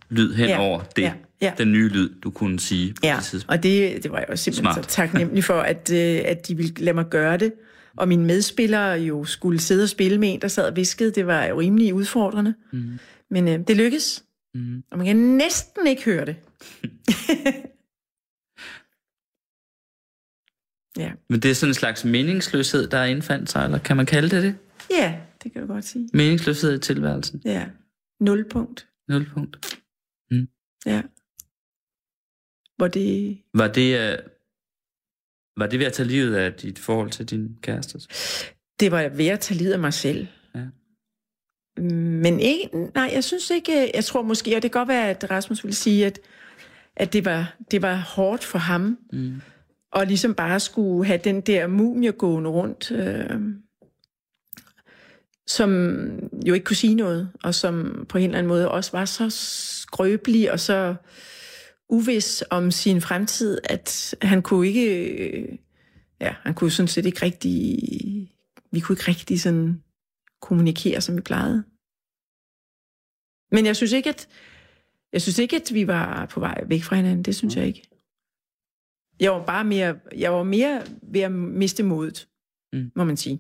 lyd hen Ja, over det, ja, ja. den nye lyd, du kunne sige på Ja, det tidspunkt. og det, det var jeg jo simpelthen Smart. så taknemmelig for, at, øh, at de ville lade mig gøre det. Og mine medspillere jo skulle sidde og spille med en, der sad og viskede. Det var jo rimelig udfordrende. Mm. Men øh, det lykkedes. Mm. Og man kan næsten ikke høre det. ja. Men det er sådan en slags meningsløshed, der er indfandt sig, eller kan man kalde det det? ja, det kan du godt sige. Meningsløshed i tilværelsen. Ja. Nulpunkt. Nulpunkt. Ja. Hvor det... Var det, øh, var det ved at tage livet af dit forhold til din kæreste? Det var ved at tage livet af mig selv. Ja. Men ikke, nej, jeg synes ikke, jeg tror måske, og det kan godt være, at Rasmus ville sige, at, at det, var, det var hårdt for ham, Mm. og ligesom bare skulle have den der mumie gående rundt, øh, som jo ikke kunne sige noget, og som på en eller anden måde også var så skrøbelig og så uvis om sin fremtid, at han kunne ikke, øh, ja, han kunne sådan set ikke rigtig, vi kunne ikke rigtig sådan kommunikere, som vi plejede. Men jeg synes ikke, at jeg synes ikke, at vi var på vej væk fra hinanden. Det synes jeg ikke. Jeg var bare mere, jeg var mere ved at miste modet, Mm. mm. må man sige.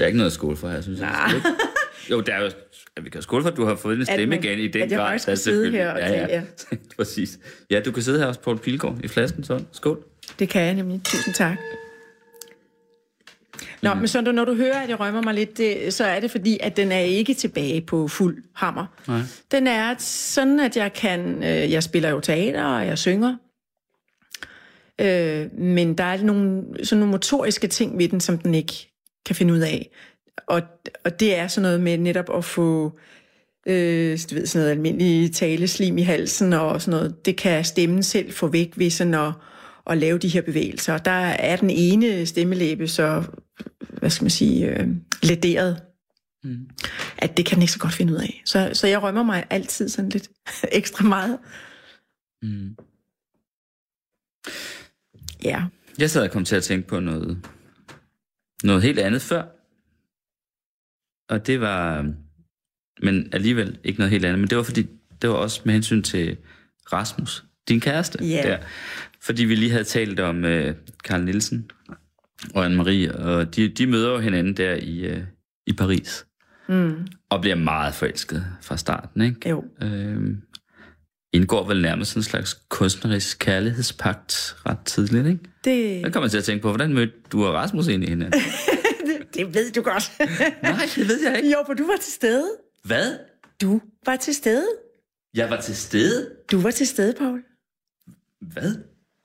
Det er ikke noget at skåle for her, synes jeg. Nej. Jo, det er jo, at vi kan skåle for, at du har fået en stemme man- igen i den at jeg grad. faktisk der er kan sidde her og ja, ja. tale, Præcis. Ja, du kan sidde her også, Poul Pilgaard, i flasken, sådan. Skål. Det kan jeg nemlig. Tusind tak. Nå, men så når du hører, at jeg rømmer mig lidt, det, så er det fordi, at den er ikke tilbage på fuld hammer. Nej. Den er sådan, at jeg kan... Øh, jeg spiller jo teater, og jeg synger. Øh, men der er nogle, sådan nogle motoriske ting ved den, som den ikke kan finde ud af. Og, og det er sådan noget med netop at få øh, du ved, sådan noget almindelig taleslim i halsen og sådan noget. Det kan stemmen selv få væk ved sådan at, at lave de her bevægelser. Og der er den ene stemmelæbe så, hvad skal man sige, øh, lederet. Mm. At det kan den ikke så godt finde ud af. Så, så jeg rømmer mig altid sådan lidt ekstra meget. Mm. Ja. Jeg sad og kom til at tænke på noget, noget helt andet før. Og det var, men alligevel ikke noget helt andet, men det var fordi, det var også med hensyn til Rasmus, din kæreste. Ja. Der. Fordi vi lige havde talt om øh, Karl Nielsen og Anne-Marie, og de, de møder jo hinanden der i, øh, i Paris. Mm. Og bliver meget forelsket fra starten, ikke? Jo. Øhm, indgår vel nærmest en slags kunstnerisk kærlighedspagt ret tidligt, ikke? Det, Der kommer jeg til at tænke på, hvordan mødte du og Rasmus ind i hinanden? det, det ved du godt. Nej, det ved jeg ikke. jo, for du var til stede. Hvad? Du var til stede. Jeg var til stede? Du var til stede, Paul. Hvad?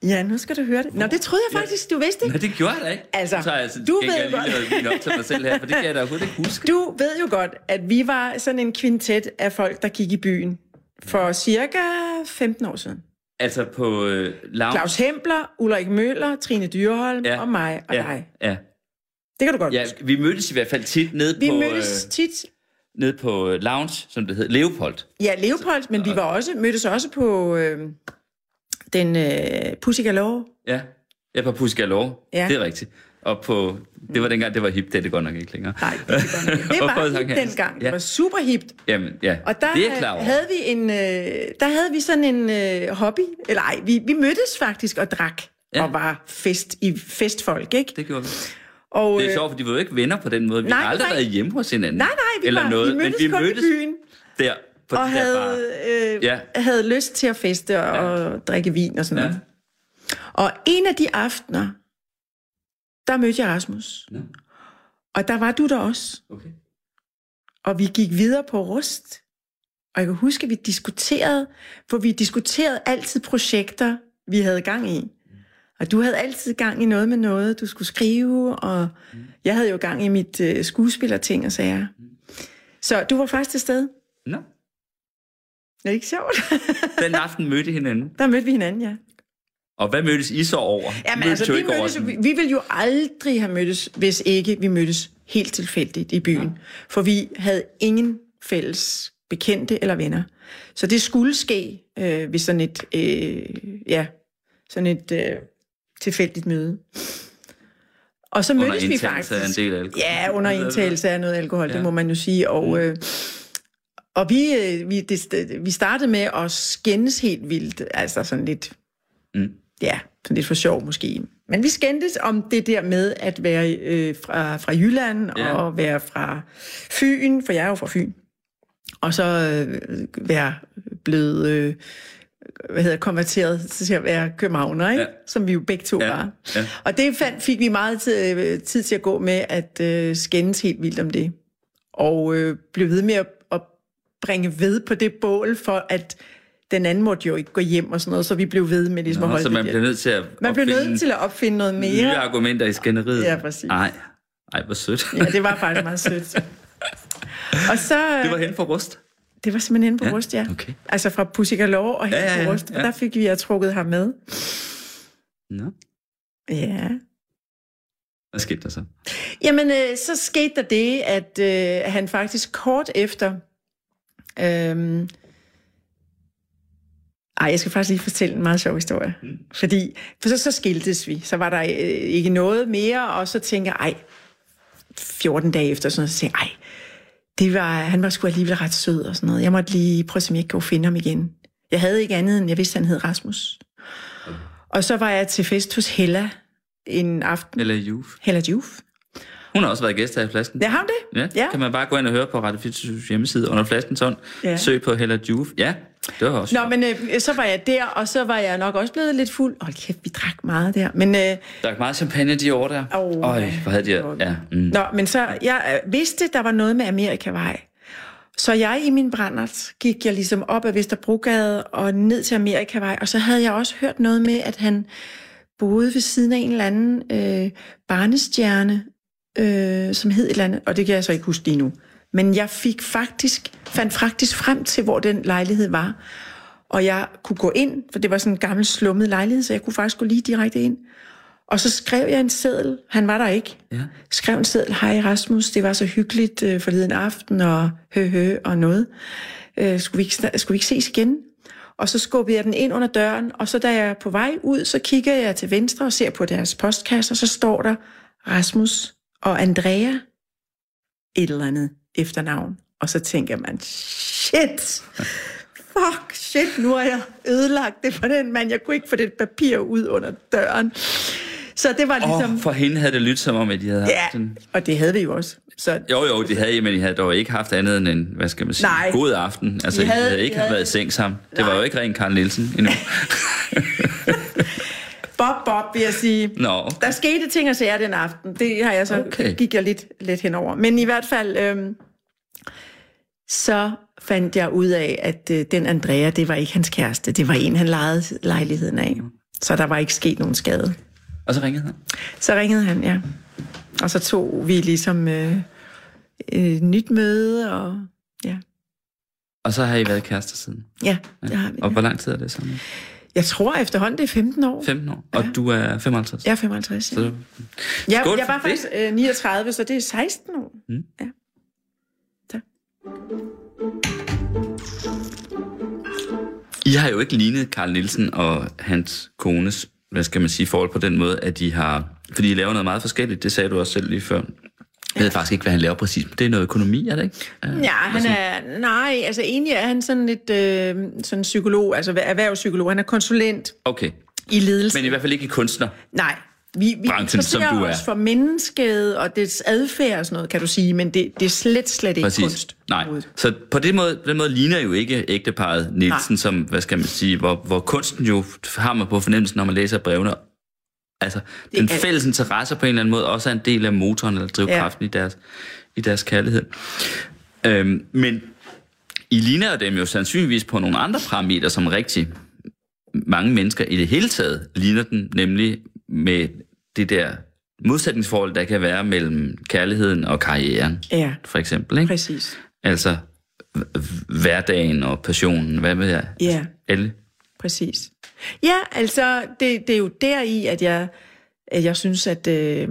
Ja, nu skal du høre det. Nå, det troede jeg faktisk, du vidste Nej, ikke. det gjorde jeg da ikke. Altså, så er jeg, så du ved jeg lige godt. noget vin op til mig selv her, for det kan jeg da overhovedet ikke huske. Du ved jo godt, at vi var sådan en kvintet af folk, der gik i byen for cirka 15 år siden. Altså på øh, lounge. Claus Hempler, Ulrik Møller, Trine Dyrholm Ja. og mig og ja, dig. ja. Det kan du godt ja, huske. vi mødtes i hvert fald tit nede Vi på, mødtes øh, tit. nede på øh, lounge, som det hed, Leopold. Ja, Leopold, men vi var også, mødtes også på øh, den øh, Pussy Galore. Ja, ja på Pussy Galore. Ja. Det er rigtigt. Og på, det var dengang, det var hip, det er det godt nok ikke længere. Nej, det, var, det Og var hip dengang. Ja. Det var super hipt. Jamen, ja, Og der det er klar over. havde vi en, øh, der havde vi sådan en øh, hobby, eller ej, vi, vi mødtes faktisk og drak, Ja. og var fest i festfolk, ikke? Det gjorde vi. Og, Det er øh, sjovt, fordi vi var jo ikke venner på den måde. Vi Nej, har aldrig nej. været hjemme hos hinanden. Nej, nej, vi, eller var, noget, vi mødtes men vi kun mødtes i byen, der på og det der havde, øh, Ja. havde lyst til at feste og ja. drikke vin og sådan Ja. noget. Og en af de aftener, der mødte jeg Rasmus. Ja. Og der var du der også. Okay. Og vi gik videre på rust. Og jeg kan huske, at vi diskuterede, for vi diskuterede altid projekter, vi havde gang i. Og du havde altid gang i noget med noget, du skulle skrive, og jeg havde jo gang i mit øh, skuespillerting og sager. Så du var faktisk til stede. Nå, Er det ikke sjovt? den aften mødte hinanden. der mødte vi hinanden, ja. Og hvad mødtes I så over? Jamen Mødtes altså, vi, ikke over mødtes, sådan- vi, vi ville jo aldrig have mødtes, hvis ikke vi mødtes helt tilfældigt i byen. For vi havde ingen fælles bekendte eller venner. Så det skulle ske øh, ved sådan et, øh, ja, sådan et øh, tilfældigt møde. Og så Under mødtes vi faktisk. en del alkohol. Ja, under indtagelse af noget alkohol, ja. Ja. det må man jo sige. Og, øh, og vi, øh, vi, det, vi startede med at skændes helt vildt. Altså sådan lidt, Mm. Ja, sådan lidt for sjov måske. Men vi skændtes om det der med at være øh, fra, fra Jylland Ja. og være fra Fyn, for jeg er jo fra Fyn. Og så øh, være blevet øh, hvad hedder, konverteret til at være københavner, ikke? Ja. Ja. som vi jo begge to Ja, var. ja. Og det fandt, fik vi meget tid, øh, tid til at gå med at øh, skændes helt vildt om det. Og øh, blev ved med at, at bringe ved på det bål, for at den anden måtte jo ikke gå hjem og sådan noget, så vi blev ved med ligesom at Nå, holde så man det bliver nødt til at Man blev opfinde nødt til at opfinde noget nye mere. argumenter i skænderiet. Ja, præcis. Ej, ej, hvor sødt. Ja, det var faktisk meget sødt. Og så, det var hen for rust. det var simpelthen inde på Ja, Rust, ja. okay. Altså fra Pussigalore og hen Ja, ja, ja, på Rust. ja. Og der fik vi at trukket ham med. Nå, Ja. hvad skete der så? Jamen, øh, så skete der det, at øh, han faktisk kort efter... Øh, ej, jeg skal faktisk lige fortælle en meget sjov historie. Mm. Fordi, for så, så skiltes vi. Så var der øh, ikke noget mere, og så tænker jeg, ej, 14 dage efter, sådan noget, så tænker jeg, ej, det var, han var sgu alligevel ret sød og sådan noget. Jeg måtte lige prøve, om jeg ikke kunne finde ham igen. Jeg havde ikke andet, end jeg vidste, han hed Rasmus. Og så var jeg til fest hos Hella en aften. Eller Juf. Hella Juf. Hun har også været gæst her i flasken. Ja, har hun det? Ja, ja, kan man bare gå ind og høre på Radio 24 hjemmeside under flaskens hånd. Ja. Søg på Hella Juf. Ja, det var også Nå, men øh, så var jeg der, og så var jeg nok også blevet lidt fuld. Hold kæft, vi drak meget der. Men, øh, Der er meget champagne de år der. Åh, Øj, hvor havde de... Ja, mm. Nå, men så, jeg øh, vidste, der var noget med Amerikavej. Så jeg i min brændert gik jeg ligesom op ad Vesterbrogade og ned til Amerikavej, og så havde jeg også hørt noget med, at han boede ved siden af en eller anden øh, barnestjerne, øh, som hed et eller andet, og det kan jeg så ikke huske lige nu. Men jeg fik faktisk, fandt faktisk frem til, hvor den lejlighed var. Og jeg kunne gå ind, for det var sådan en gammel slummet lejlighed, så jeg kunne faktisk gå lige direkte ind. Og så skrev jeg en seddel. Han var der ikke. Ja. Skrev en seddel. Hej Rasmus, det var så hyggeligt øh, forleden aften, og hø hø og noget. Øh, skulle, vi ikke, skulle vi ikke ses igen? Og så skubbede jeg den ind under døren, og så da jeg er på vej ud, så kigger jeg til venstre og ser på deres postkasse, og så står der Rasmus og Andrea et eller andet efternavn. Og så tænker man, shit, fuck, shit, nu har jeg ødelagt det for den mand. Jeg kunne ikke få det papir ud under døren. Så det var ligesom... Åh, for hende havde det lyttet som om, at de havde haft ja, sådan... og det havde vi jo også. Så Jo, jo, det havde I, men I havde dog ikke haft andet end en, hvad skal man sige, Nej. god aften. Altså, I I havde, havde- havde ikke I havde- været i seng sammen. Det var jo ikke rent Karl Nielsen endnu. Bob, Bob, vil jeg sige. Nå, Der skete ting og sager den aften. Det har jeg så Okay. gik jeg lidt, lidt henover. Men i hvert fald, øhm, så fandt jeg ud af, at øh, den Andrea, det var ikke hans kæreste. Det var en, han lejede lejligheden af. Så der var ikke sket nogen skade. og så ringede han. Så ringede han, ja. Og så tog vi ligesom øh, et nyt møde, og ja, Og så har I været kærester siden. ja det har vi. Og hvor lang tid er det så? Jeg tror efterhånden, det er 15 år. 15 år. Og du er 55. Jeg er 55, ja. Så, Jeg, jeg var faktisk øh, 39, så det er 16 år. Mm. Ja. Tak. I har jo ikke lignet Karl Nielsen og hans kones, hvad skal man sige, forhold på den måde, at de har... Fordi I laver noget meget forskelligt, det sagde du også selv lige før. Jeg ved faktisk ikke, hvad han laver præcis, men det er noget økonomi, er det ikke? Øh, Ja, han er, nej, altså egentlig er han sådan lidt øh, sådan psykolog, altså erhvervspsykolog. Han er konsulent Okay, i ledelse. men i hvert fald ikke i kunstner. Nej, vi, vi Branchen, som du er. os for mennesket og dets adfærd og sådan noget, kan du sige, men det, det er slet, slet ikke Præcis. kunst. Nej. Så på den måde, på den måde ligner jo ikke ægteparet Nielsen, Nej. som, hvad skal man sige, hvor, hvor kunsten jo har man på fornemmelsen, når man læser brevene. Altså, Det den fælles interesse på en eller anden måde også er en del af motoren eller drivkraften ja. i, deres, i deres kærlighed. Øhm, men I ligner dem jo sandsynligvis på nogle andre parametre, som rigtig mange mennesker i det hele taget ligner den, nemlig med det der modsætningsforhold, der kan være mellem kærligheden og karrieren, Ja, for eksempel. Ikke? præcis. Altså hverdagen og passionen, hvad ved jeg? Ja. Alle. Præcis. Ja, altså, det, det er jo deri, at jeg, at jeg synes, at... Øh,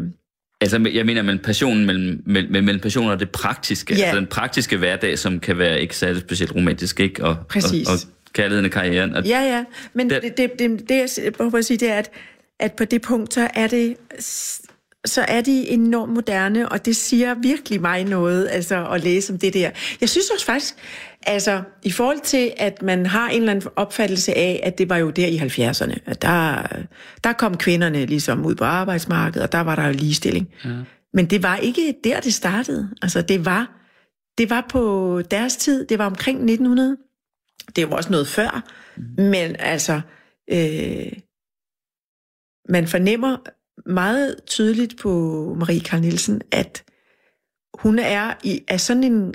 Altså, jeg mener mellem passionen, mellem, mellem, mellem passionen og det praktiske. Ja. Altså den praktiske hverdag, som kan være ikke særlig specielt romantisk, ikke? Og, Præcis. Og, og kærligheden og karrieren. Og, ja, ja, men Det- det, det, det, det, jeg prøver at sige, det er, at, at på det punkt, så er det så er de enormt moderne, og det siger virkelig mig noget, altså at læse om det der. Jeg synes også faktisk, altså i forhold til, at man har en eller anden opfattelse af, at det var jo der i 70'erne, at der, der kom kvinderne ligesom ud på arbejdsmarkedet, og der var der jo ligestilling. Ja. Men det var ikke der, det startede. Altså det var, det var på deres tid, det var omkring 1900. Det var også noget før, mm. men altså, øh, man fornemmer meget tydeligt på Marie Karl Nielsen, at hun er i af sådan en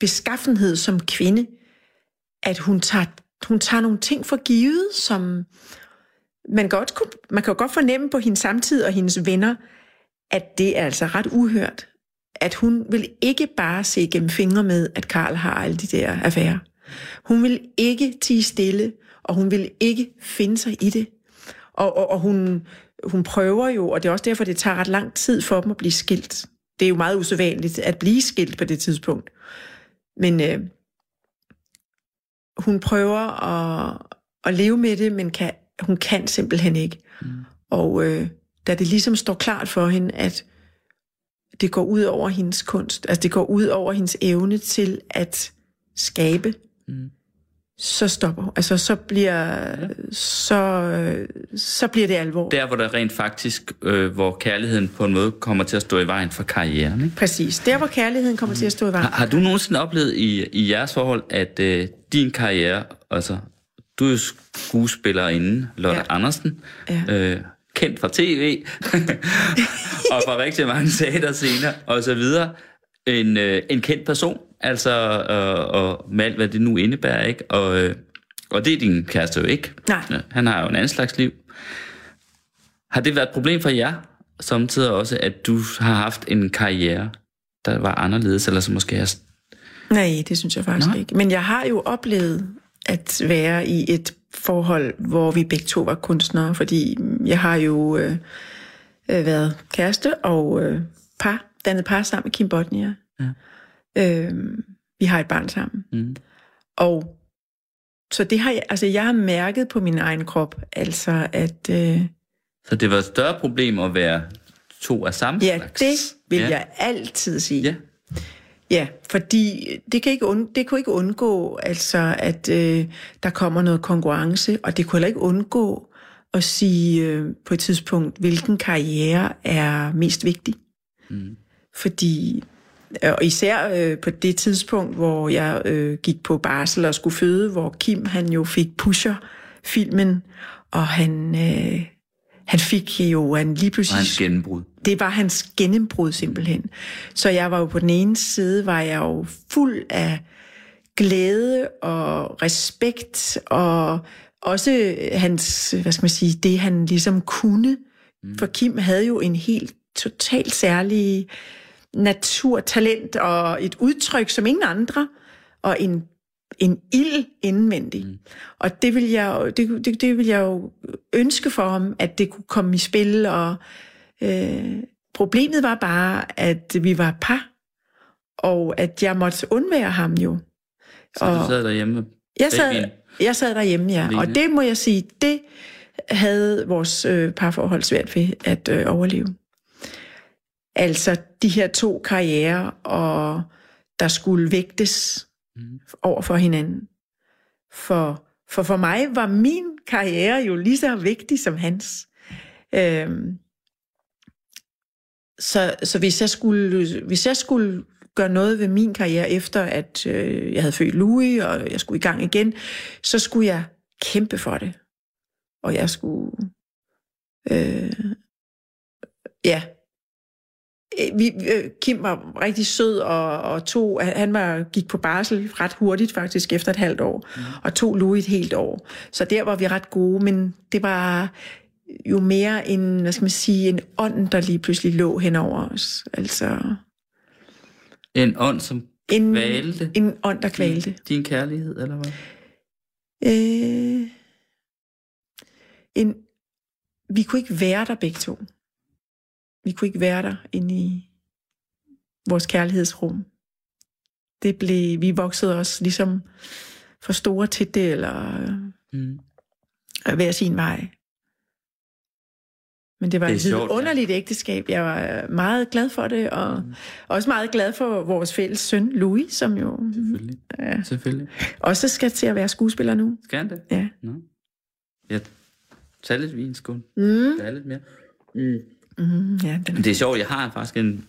beskaffenhed som kvinde, at hun tager, hun tager nogle ting for givet, som man, godt kunne, man kan jo godt fornemme på hendes samtid og hendes venner, at det er altså ret uhørt. At hun vil ikke bare se gennem fingre med, at Karl har alle de der affærer. Hun vil ikke tige stille, og hun vil ikke finde sig i det. Og, og, og hun, hun prøver jo, og det er også derfor, det tager ret lang tid for dem at blive skilt. Det er jo meget usædvanligt at blive skilt på det tidspunkt. Men øh, hun prøver at, at leve med det, men kan, hun kan simpelthen ikke. Mm. Og øh, da det ligesom står klart for hende, at det går ud over hendes kunst, altså det går ud over hendes evne til at skabe, mm. Så stopper. Altså så bliver, så, øh, så bliver det alvor. Der, hvor der rent faktisk, øh, hvor kærligheden på en måde kommer til at stå i vejen for karrieren. Ikke? Præcis. Der, hvor kærligheden kommer mm. til at stå i vejen. Har, har du nogensinde oplevet i, i jeres forhold, at øh, din karriere, altså du er jo skuespillerinde, Lotte ja. Ja. Andersen, Ja. øh, kendt fra tv, og fra rigtig mange teaterscener og så videre, en, øh, en kendt person, altså, øh, og med alt, hvad det nu indebærer, ikke? Og, øh, og det er din kæreste jo ikke. Nej. Han har jo en anden slags liv. Har det været et problem for jer, samtidig også, at du har haft en karriere, der var anderledes, eller som måske er Nej, det synes jeg faktisk Nej. Nej. ikke. Men jeg har jo oplevet at være i et forhold, hvor vi begge to var kunstnere, fordi jeg har jo øh, øh, været kæreste og øh, par, dannet par sammen med Kim Botnia. Ja. Øh, vi har et barn sammen. Mm. Og så det har jeg, altså jeg har mærket på min egen krop, altså at, øh, Så det var et større problem at være to af samme ja, slags? det vil ja. jeg altid sige. Ja. Ja, fordi det, kan ikke und, det kunne ikke undgå, altså, at øh, der kommer noget konkurrence, og det kunne heller ikke undgå at sige øh, på et tidspunkt, hvilken karriere er mest vigtig. Mm. Fordi, og især øh, på det tidspunkt, hvor jeg øh, gik på barsel og skulle føde, hvor Kim han jo fik Pusher-filmen, og han, øh, han fik jo han lige pludselig... Hans gennembrud. Det var hans gennembrud simpelthen. Så jeg var jo på den ene side, var jeg jo fuld af glæde og respekt, og også hans, hvad skal man sige, det han ligesom kunne. Mm. For Kim havde jo en helt totalt særlig naturtalent og et udtryk som ingen andre, og en, en ild indvendig. Mm. Og det vil, jeg, det, det, det vil jeg jo ønske for ham, at det kunne komme i spil, og øh, problemet var bare, at vi var par, og at jeg måtte undvære ham jo. Så og du sad derhjemme? Jeg sad, jeg sad derhjemme, ja. Og det må jeg sige, det havde vores øh, parforhold svært ved at øh, overleve. Altså de her to karrierer, og der skulle vægtes mm. over for hinanden. For, for for mig var min karriere jo lige så vigtig som hans. Øhm, så, så hvis jeg skulle, hvis jeg skulle gøre noget ved min karriere efter, at øh, jeg havde født Louis, og jeg skulle i gang igen, så skulle jeg kæmpe for det. Og jeg skulle... Øh, ja. Øh, vi, øh, Kim var rigtig sød, og, og tog, han var, gik på barsel ret hurtigt faktisk, efter et halvt år, mm. og tog Louis et helt år. Så der var vi ret gode, men det var jo mere en, hvad skal man sige, en ånd, der lige pludselig lå hen over os. Altså, en ånd, som kvalte? En, en ånd, der kvalte. Din, din kærlighed, eller hvad? Øh, en, vi kunne ikke være der begge to. Vi kunne ikke være der inde i vores kærlighedsrum. Det blev, vi voksede os ligesom for store til det, eller mm. hver sin vej. Men det var det et sjovt, underligt ja. ægteskab. Jeg var meget glad for det, og mm. også meget glad for vores fælles søn, Louis, som jo... Selvfølgelig. Ja, Selvfølgelig. Også skal til at være skuespiller nu. Skal han det? Ja. Nå. Jeg tager lidt vin, skål. Mm. Der er lidt mere. Mm. Mm, ja, den er... Det er sjovt, jeg har faktisk en,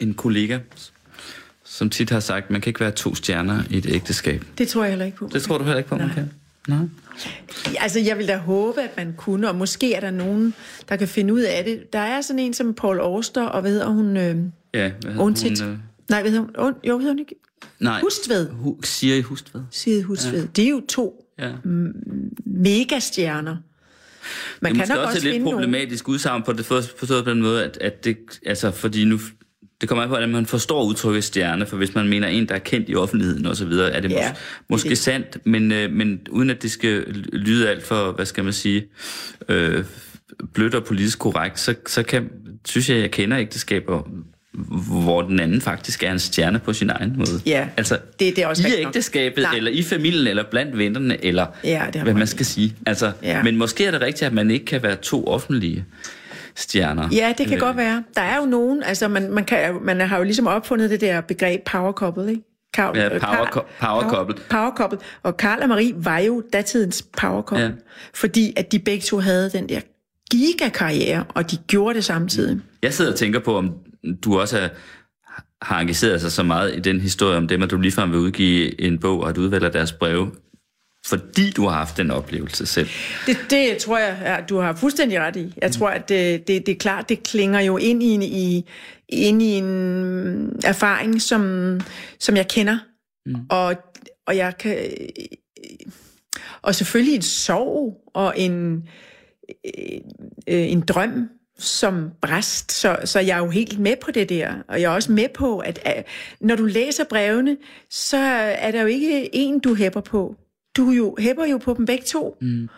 en kollega, som tit har sagt, man kan ikke være to stjerner i et ægteskab. Det tror jeg heller ikke på. Det tror du heller ikke på, Nej. man kan? Nej. Altså, jeg vil da håbe, at man kunne, og måske er der nogen, der kan finde ud af det. Der er sådan en som Paul Auster, og hvad hedder hun? Øh, ja, hvad hedder Undtid. hun? Øh... Nej, hvad hedder hun? Jo, hvad hedder hun ikke? Nej. Hustved. Hu- Siri Hustved. Siri Hustved. Ja. Det er jo to ja. megastjerner. Man det er kan nok også, også lidt problematisk nogen. udsagn på det forstået på den måde, at, at det, altså, fordi nu, det kommer an på, at man forstår udtrykket stjerne, for hvis man mener en, der er kendt i offentligheden og så videre, er det ja, mås- måske det. sandt, men, øh, men uden at det skal lyde alt for, hvad skal man sige, øh, blødt og politisk korrekt, så, så kan, synes jeg, at jeg kender ægteskaber, hvor den anden faktisk er en stjerne på sin egen måde. Ja, altså, det, det er også i ægteskabet, nok. eller i familien, eller blandt vennerne, eller ja, det hvad man skal sige. Altså, ja. Men måske er det rigtigt, at man ikke kan være to offentlige stjerner. Ja, det kan øh. godt være. Der er jo nogen, altså man, man, kan, man har jo ligesom opfundet det der begreb power couple, ikke? Karl, ja, power, Karl, power couple. Power, power couple. Og Karl og Marie var jo datidens power couple, ja. fordi at de begge to havde den der gigakarriere, og de gjorde det samtidig. Jeg sidder og tænker på, om du også er, har engageret sig så meget i den historie om dem, at du ligefrem vil udgive en bog, og at udvælger deres breve fordi du har haft den oplevelse selv. Det, det tror jeg, ja, du har fuldstændig ret i. Jeg mm. tror, at det, det, det er klart, det klinger jo ind i en, i, ind i en erfaring, som, som jeg kender. Mm. Og, og jeg kan... Og selvfølgelig en sorg og en, øh, en drøm, som bræst, så, så jeg er jo helt med på det der. Og jeg er også med på, at, at når du læser brevene, så er der jo ikke en, du hæpper på du jo hæpper jo på dem begge to. Mm.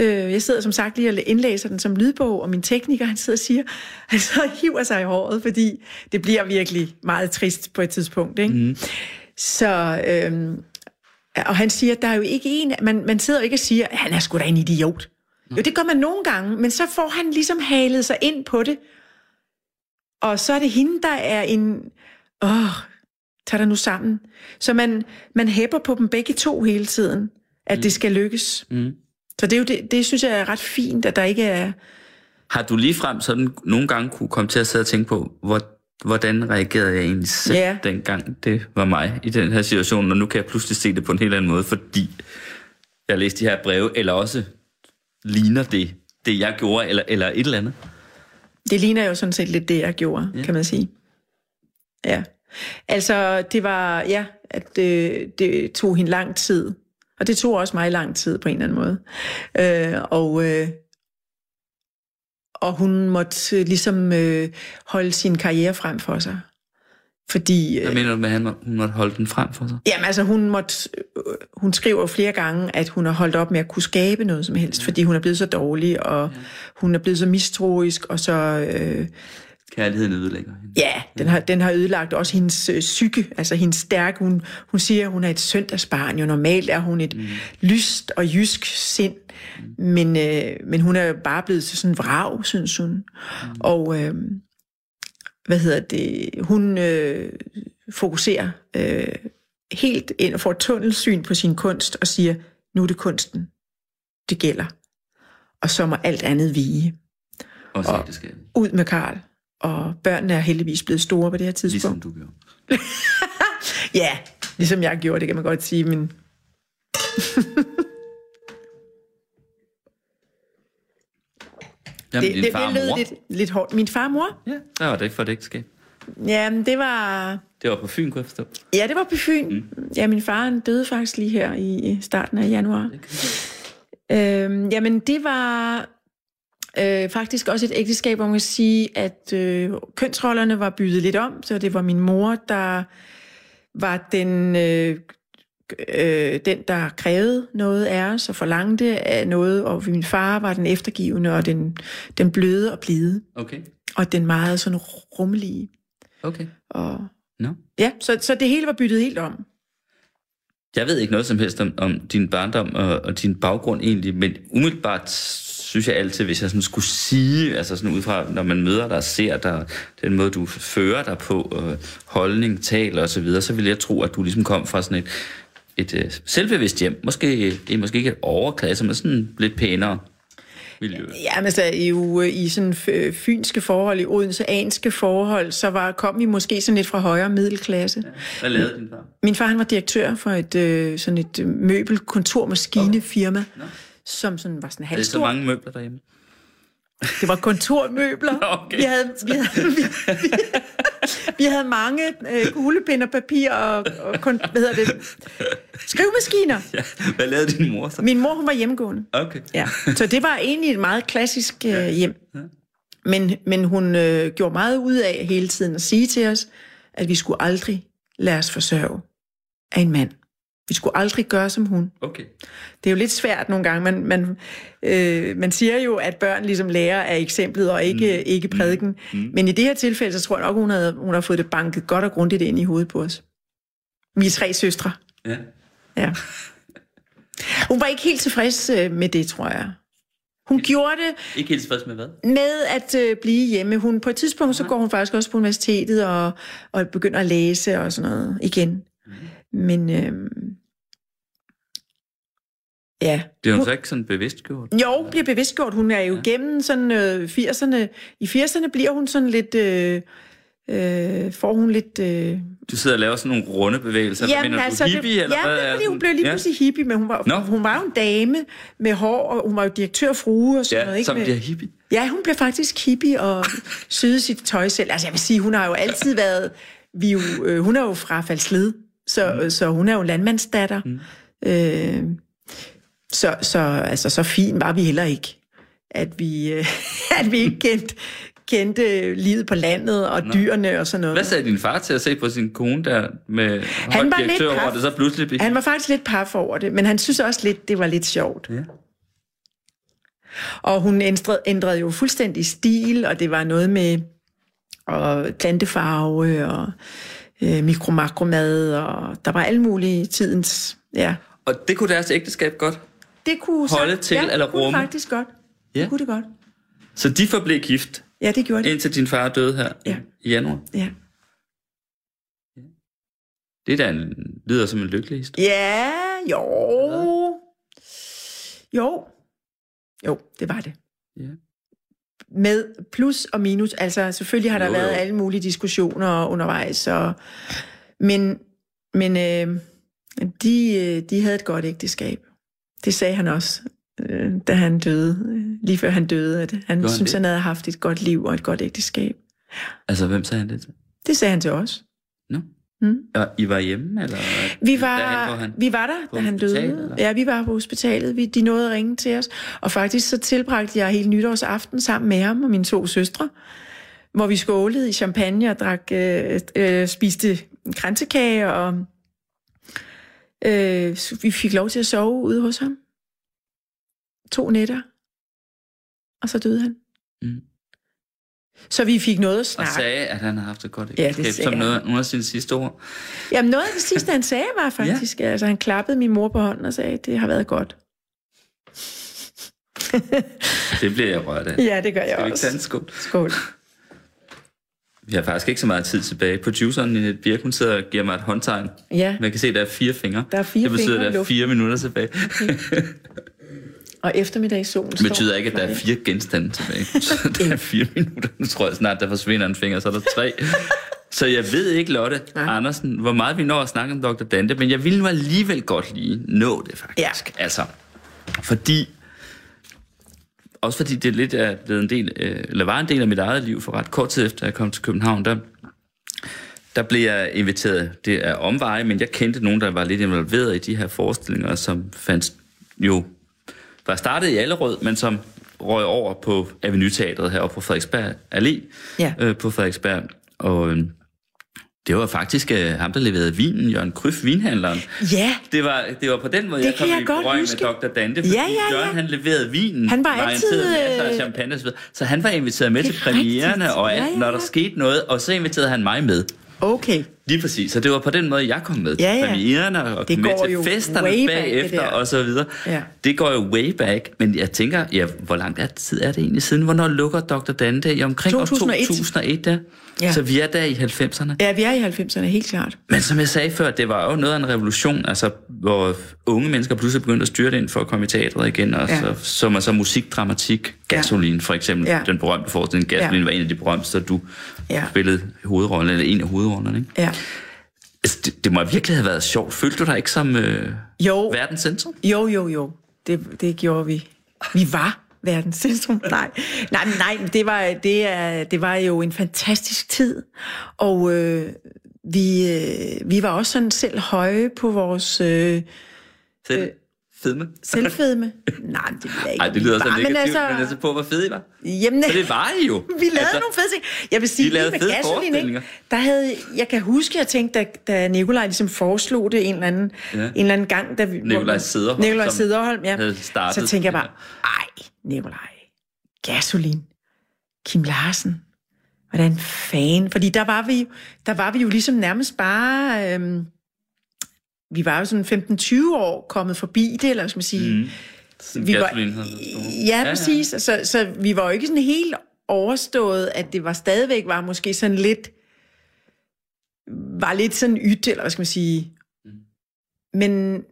Øh, jeg sidder som sagt lige og indlæser den som lydbog, og min tekniker, han sidder og siger, han så hiver sig i håret, fordi det bliver virkelig meget trist på et tidspunkt. Ikke? Mm. Så, øh, og han siger, at der er jo ikke en, man, man sidder jo ikke og siger, at han er sgu da en idiot. Jo, det gør man nogle gange, men så får han ligesom halet sig ind på det, og så er det hende, der er en, åh, tag dig nu sammen. Så man, man hæpper på dem begge to hele tiden at mm. det skal lykkes. Mm. Så det, er jo det, det synes jeg er ret fint, at der ikke er... Har du lige frem sådan nogle gange kunne komme til at sidde og tænke på, hvor, hvordan reagerede jeg egentlig selv, Ja. dengang det var mig i den her situation, og nu kan jeg pludselig se det på en helt anden måde, fordi jeg læste de her breve, eller også ligner det, det jeg gjorde, eller, eller et eller andet. Det ligner jo sådan set lidt det, jeg gjorde, Ja. kan man sige. Ja. Altså, det var, ja, at det, det tog hende lang tid. Og det tog også mig lang tid på en eller anden måde. Øh, og, øh, og hun måtte øh, ligesom øh, holde sin karriere frem for sig. Fordi... Hvad Øh, mener du med, at han hun måtte holde den frem for sig? Jamen altså, hun, måtte, øh, hun skriver flere gange, at hun har holdt op med at kunne skabe noget som helst, fordi hun er blevet så dårlig, og hun er blevet så mistroisk, og så... Øh, Kærligheden ødelægger hende. Ja, den har, den har ødelagt også hendes øh, psyke, altså hendes stærke. Hun, hun siger, at hun er et søndagsbarn. Jo normalt er hun et mm. lyst og jysk sind, mm. men, øh, men hun er bare blevet til sådan en vrag, synes hun. Mm. Og øh, hvad hedder det? Hun øh, fokuserer øh, helt ind og får et tunnelsyn på sin kunst og siger, nu er det kunsten, det gælder. Og så må alt andet vige. Også Og- ægteskabet. Ud med Karl. Og børnene er heldigvis blevet store på det her tidspunkt. Ligesom du gjorde. Ja, ligesom jeg gjorde, det kan man godt sige, men... Jamen, Det, det, far det lød lidt, lidt hårdt. Min far og mor? Ja, der var det ikke for et ægteskab. Ja, det var... Det var på Fyn, kunne jeg forstå. Ja, det var på Fyn. Mm. Ja, min far han døde faktisk lige her i starten af januar. Øhm, jamen, det var øh, faktisk også et ægteskab, hvor man kan sige, at øh, kønsrollerne var byttet lidt om, så det var min mor, der var den, øh, øh, den der krævede noget af os og forlangte af noget, og min far var den eftergivende og den, den bløde og blide, Okay. og den meget sådan rummelige. Okay. Og, Nå. ja, så, så det hele var byttet helt om. Jeg ved ikke noget som helst om, om din barndom og, og din baggrund egentlig, men umiddelbart synes jeg altid, hvis jeg sådan skulle sige, altså sådan ud fra, når man møder dig og ser dig, den måde, du fører dig på, og holdning, taler osv., så, videre, så vil jeg tro, at du ligesom kom fra sådan et, et øh, selvbevidst hjem. Måske, det er måske ikke et overklasse, men sådan lidt pænere miljø. Ja, men altså i, jo, i sådan fynske forhold, i odenseanske forhold, så var, kom vi måske sådan lidt fra højere middelklasse. Hvad lavede din far? Min far han var direktør for et øh, sådan et øh, møbel kontor maskine firma, som sådan var sådan Er det så halvstor. mange møbler derhjemme? Det var kontormøbler. Okay. Vi havde, vi havde, vi, vi, vi havde mange øh, kuglepind og papir og, og kun, hvad hedder det, skrivemaskiner. Ja. Hvad lavede din mor så? Min mor, hun var hjemmegående. Okay. Ja, så det var egentlig et meget klassisk øh, hjem. Men, men hun øh, gjorde meget ud af hele tiden at sige til os, at vi skulle aldrig lade os forsørge af en mand. Vi skulle aldrig gøre som hun. Okay. Det er jo lidt svært nogle gange. Man, man, øh, man siger jo, at børn ligesom lærer af eksemplet og ikke, mm. ikke prædiken. Mm. Men i det her tilfælde, så tror jeg nok, hun har, hun har fået det banket godt og grundigt ind i hovedet på os. Vi er tre søstre. Ja. Ja. Hun var ikke helt tilfreds øh, med det, tror jeg. Hun gjorde det Ikke helt tilfreds med hvad? med at øh, blive hjemme. Hun, på et tidspunkt, så går hun faktisk også på universitetet og, og begynder at læse og sådan noget igen. Men øh, ja. Det er jo så ikke sådan bevidst gjort. Jo, bliver bevidstgjort. Hun er jo ja. gennem sådan øh, 80'erne. I 80'erne bliver hun sådan lidt... Øh, øh, får hun lidt... Øh, Du sidder og laver sådan nogle runde bevægelser. Hvad mener du, hippie, det, eller ja, hvad? er fordi, hun blev lige Ja. pludselig hippie, men hun var, Nå. hun var jo en dame med hår, og hun var jo direktør frue og sådan noget. Ja, Ikke? som Med- bliver hippie. Ja, hun blev faktisk hippie og syede sit tøj selv. Altså jeg vil sige, hun har jo altid været... Vi jo, øh, hun er jo fra Falsled, så, mm. så hun er jo landmandsdatter. Mm. Øh, så, så, altså, så fin var vi heller ikke, at vi, øh, at vi ikke kendte, kendte livet på landet og Nå. dyrene og sådan noget. Hvad sagde din far til at se på sin kone der med Han var lidt over paf. det, så pludselig blev... Han var faktisk lidt paf over det, men han synes også lidt, det var lidt sjovt. Ja. Og hun ændrede, ændrede jo fuldstændig stil, og det var noget med og plantefarve og øh, mikromakromad, og der var alle mulige tidens... Ja. Og det kunne deres ægteskab godt. Det kunne Holde sagt- til ja, eller det rumme. faktisk godt. Ja. Det kunne det godt. Så de forblev gift, Ja, det gjorde det. indtil din far døde her Ja. i januar. Ja. Det der lyder som en lykkelig historie. Ja, jo. Jo, Jo, det var det. Ja. Med plus og minus. Altså, selvfølgelig har der Jo, været jo. alle mulige diskussioner undervejs. Og, men men øh, de, øh, de havde et godt ægteskab. Det sagde han også, øh, da han døde. øh, Lige før han døde. At han han synes, det? han havde haft et godt liv og et godt ægteskab. Altså, hvem sagde han det til? Det sagde han til os. Nå. Mm. Og I var hjemme, eller? Vi Derhen, var, hvor han... vi var der, da han døde. eller? Ja, vi var på hospitalet. Vi, de nåede at ringe til os. Og faktisk så tilbragte jeg hele nytårsaften sammen med ham og mine to søstre, hvor vi skålede i champagne og drak, øh, øh, spiste kransekage, og øh, vi fik lov til at sove ude hos ham. To nætter. Og så døde han. Mm. Så vi fik noget at Og snakke. sagde, at han har haft et godt Ja, det som noget, nogle af sine sidste ord. Jamen noget af det sidste, han sagde, var faktisk, ja. altså han klappede min mor på hånden og sagde, det har været godt. Det bliver jeg rørt af. Ja, det gør jeg Skal vi ikke også. tage en skål? Skål. Vi har faktisk ikke så meget tid tilbage. Produceren i et birk, hun sidder og giver mig et håndtegn. Ja, Man kan se, at der er fire fingre. Der er fire det betyder, at der er fire minutter tilbage. og eftermiddagssolen Det betyder ikke, at der er fire genstande tilbage. Så der er fire minutter. Nu tror jeg snart, der forsvinder en finger, så er der tre. Så jeg ved ikke, Lotte Nej. Andersen, hvor meget vi når at snakke om Dr. Dante, men jeg vil nu alligevel godt lige nå det faktisk. Ja. Altså, fordi... Også fordi det lidt er blevet en del, øh, eller var en del af mit eget liv, for ret kort tid efter jeg kom til København, der, der blev jeg inviteret, det er omveje, men jeg kendte nogen, der var lidt involveret i de her forestillinger, som fandt jo var startet i Allerød, men som røg over på Avenue Teatret heroppe på Frederiksberg Allé, Ja. øh, på Frederiksberg. Og øh, det var faktisk øh, ham, der leverede vinen, Jørgen Kryf, vinhandleren. Ja, Det var, det var på den måde, Det jeg kom jeg i berøring med Dr. Dante, fordi Ja, ja, ja. Jørgen han leverede vinen. Han var altid, masser af øh, champagne så. Så han var inviteret med til er premiererne, rigtigt. og alt, Ja, ja, når der ja. skete noget, og så inviterede han mig med. okay. Lige præcis. Så det var på den måde, jeg kom med til Ja, ja. premiererne og Det med til festerne back, bagefter der. og så videre. Ja. Det går jo way back, men jeg tænker, ja, hvor lang er tid er det egentlig siden? Hvornår lukker Dr. Dante? I omkring 2001. år 2001, der. Ja. Så vi er der i 90'erne. Ja, vi er i 90'erne, helt klart. Men som jeg sagde før, det var jo noget af en revolution, altså, hvor unge mennesker pludselig begyndte at styre det ind for at komme i teatret igen, og Ja. så, så man så musik, dramatik, gasolin for eksempel, Ja. den berømte forestilling, gasolin Ja. var en af de berømte, så du Ja. spillede hovedrollen, eller en af hovedrollerne, ikke? Ja. Altså, det, det må virkelig have været sjovt. Følte du dig ikke som øh, Jo, verdens centrum? jo, jo, jo. Det, det gjorde vi. Vi var verdens centrum. Nej, nej, nej det, var, det, er, det var jo en fantastisk tid. Og øh, vi, øh, vi var også sådan selv høje på vores øh, Fed, fedme? selvfedme. Nej, det vil jeg ikke. Nej, det lyder så negativt, men altså, men altså på, hvor fede I var. Jamen, Så det var I jo. Vi lavede altså, nogle fede ting. Jeg vil sige, lige med gasolin, ikke? Der havde, jeg kan huske, jeg tænkte, da, da Nikolaj ligesom foreslog det en eller anden, Ja. en eller anden gang, da vi... Nikolaj Sederholm, Nikolaj Sederholm, ja. startet Så tænkte jeg bare, ej, Nikolaj, gasolin, Kim Larsen, hvordan fanden? Fordi der var vi, der var vi jo ligesom nærmest bare... Øhm, vi var jo sådan 15-20 år kommet forbi det, eller skal man sige. Mm. Vi var-. Ja, præcis. Så, så vi var jo ikke sådan helt overstået, at det var stadigvæk var måske sådan lidt, var lidt sådan ydt, eller hvad skal man sige. Men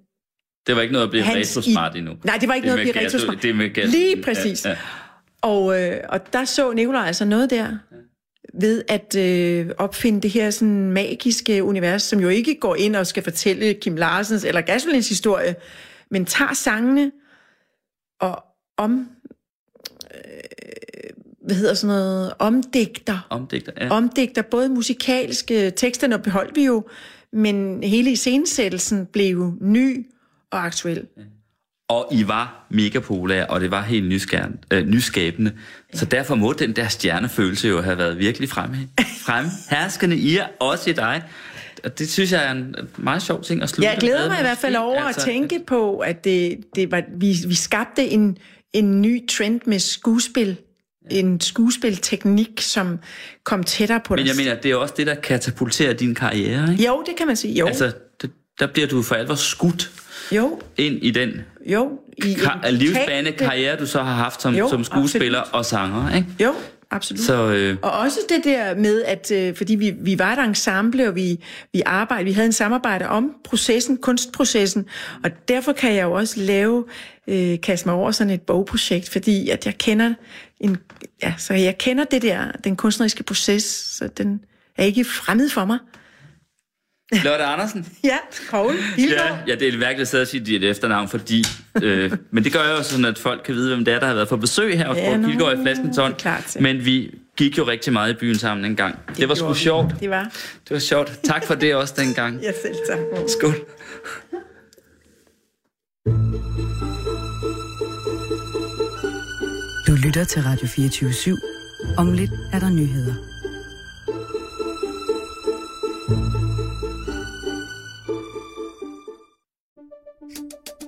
Det var ikke noget at blive retro-smart endnu. nej, det var ikke noget at blive retro-smart. Det. Lige præcis. Ja, ja. Og, øh, og der så Nikolaj altså noget der, ved at øh, opfinde det her sådan magiske univers, som jo ikke går ind og skal fortælle Kim Larsens eller Gasolins historie, men tager sangene og om, øh, hvad hedder sådan noget, omdigter, Omdigter, ja. omdigter både musikalske teksterne beholdt vi jo, men hele iscenesættelsen blev jo ny og aktuel. Og I var mega populære, og det var helt nyskærende, øh, nyskabende. Så derfor må den der stjernefølelse jo have været virkelig fremme, fremherskende i jer, også i dig. Og det synes jeg er en meget sjov ting at slutte Jeg glæder mig i hvert fald over at tænke på, at det, det var, vi, vi skabte en, en ny trend med skuespil. En skuespilteknik, som kom tættere på Men jeg dig. mener, det er også det, der katapulterer din karriere, ikke? Jo, det kan man sige. Jo, Altså, der bliver du for alvor skudt jo, ind i den jo. I ka- livsbane karriere, du så har haft som, Jo, som skuespiller og sanger, ikke? Jo, absolut. Så øh, Og også det der med, at øh, fordi vi, vi var et ensemble, og vi, vi arbejdede, vi havde en samarbejde om processen, kunstprocessen, og derfor kan jeg jo også lave, øh, kaste mig over sådan et bogprojekt, fordi at jeg kender en, ja, så jeg kender det der, den kunstneriske proces, så den er ikke fremmed for mig. Lotte Andersen. Ja, Poul Hilgaard. Ja, ja, det er lidt mærkeligt at sidde og sige dit efternavn, fordi... Øh, men det gør jo sådan, at folk kan vide, hvem det er, der har været på besøg her hos Ja, nå, Pilgaard i Flaskenton. Men vi gik jo rigtig meget i byen sammen en gang. Det, det var sgu sjovt. Det var. Det var sjovt. Tak for det også dengang. Ja, selv tak. Skål. Du lytter til Radio 24 /7. Om lidt er der nyheder.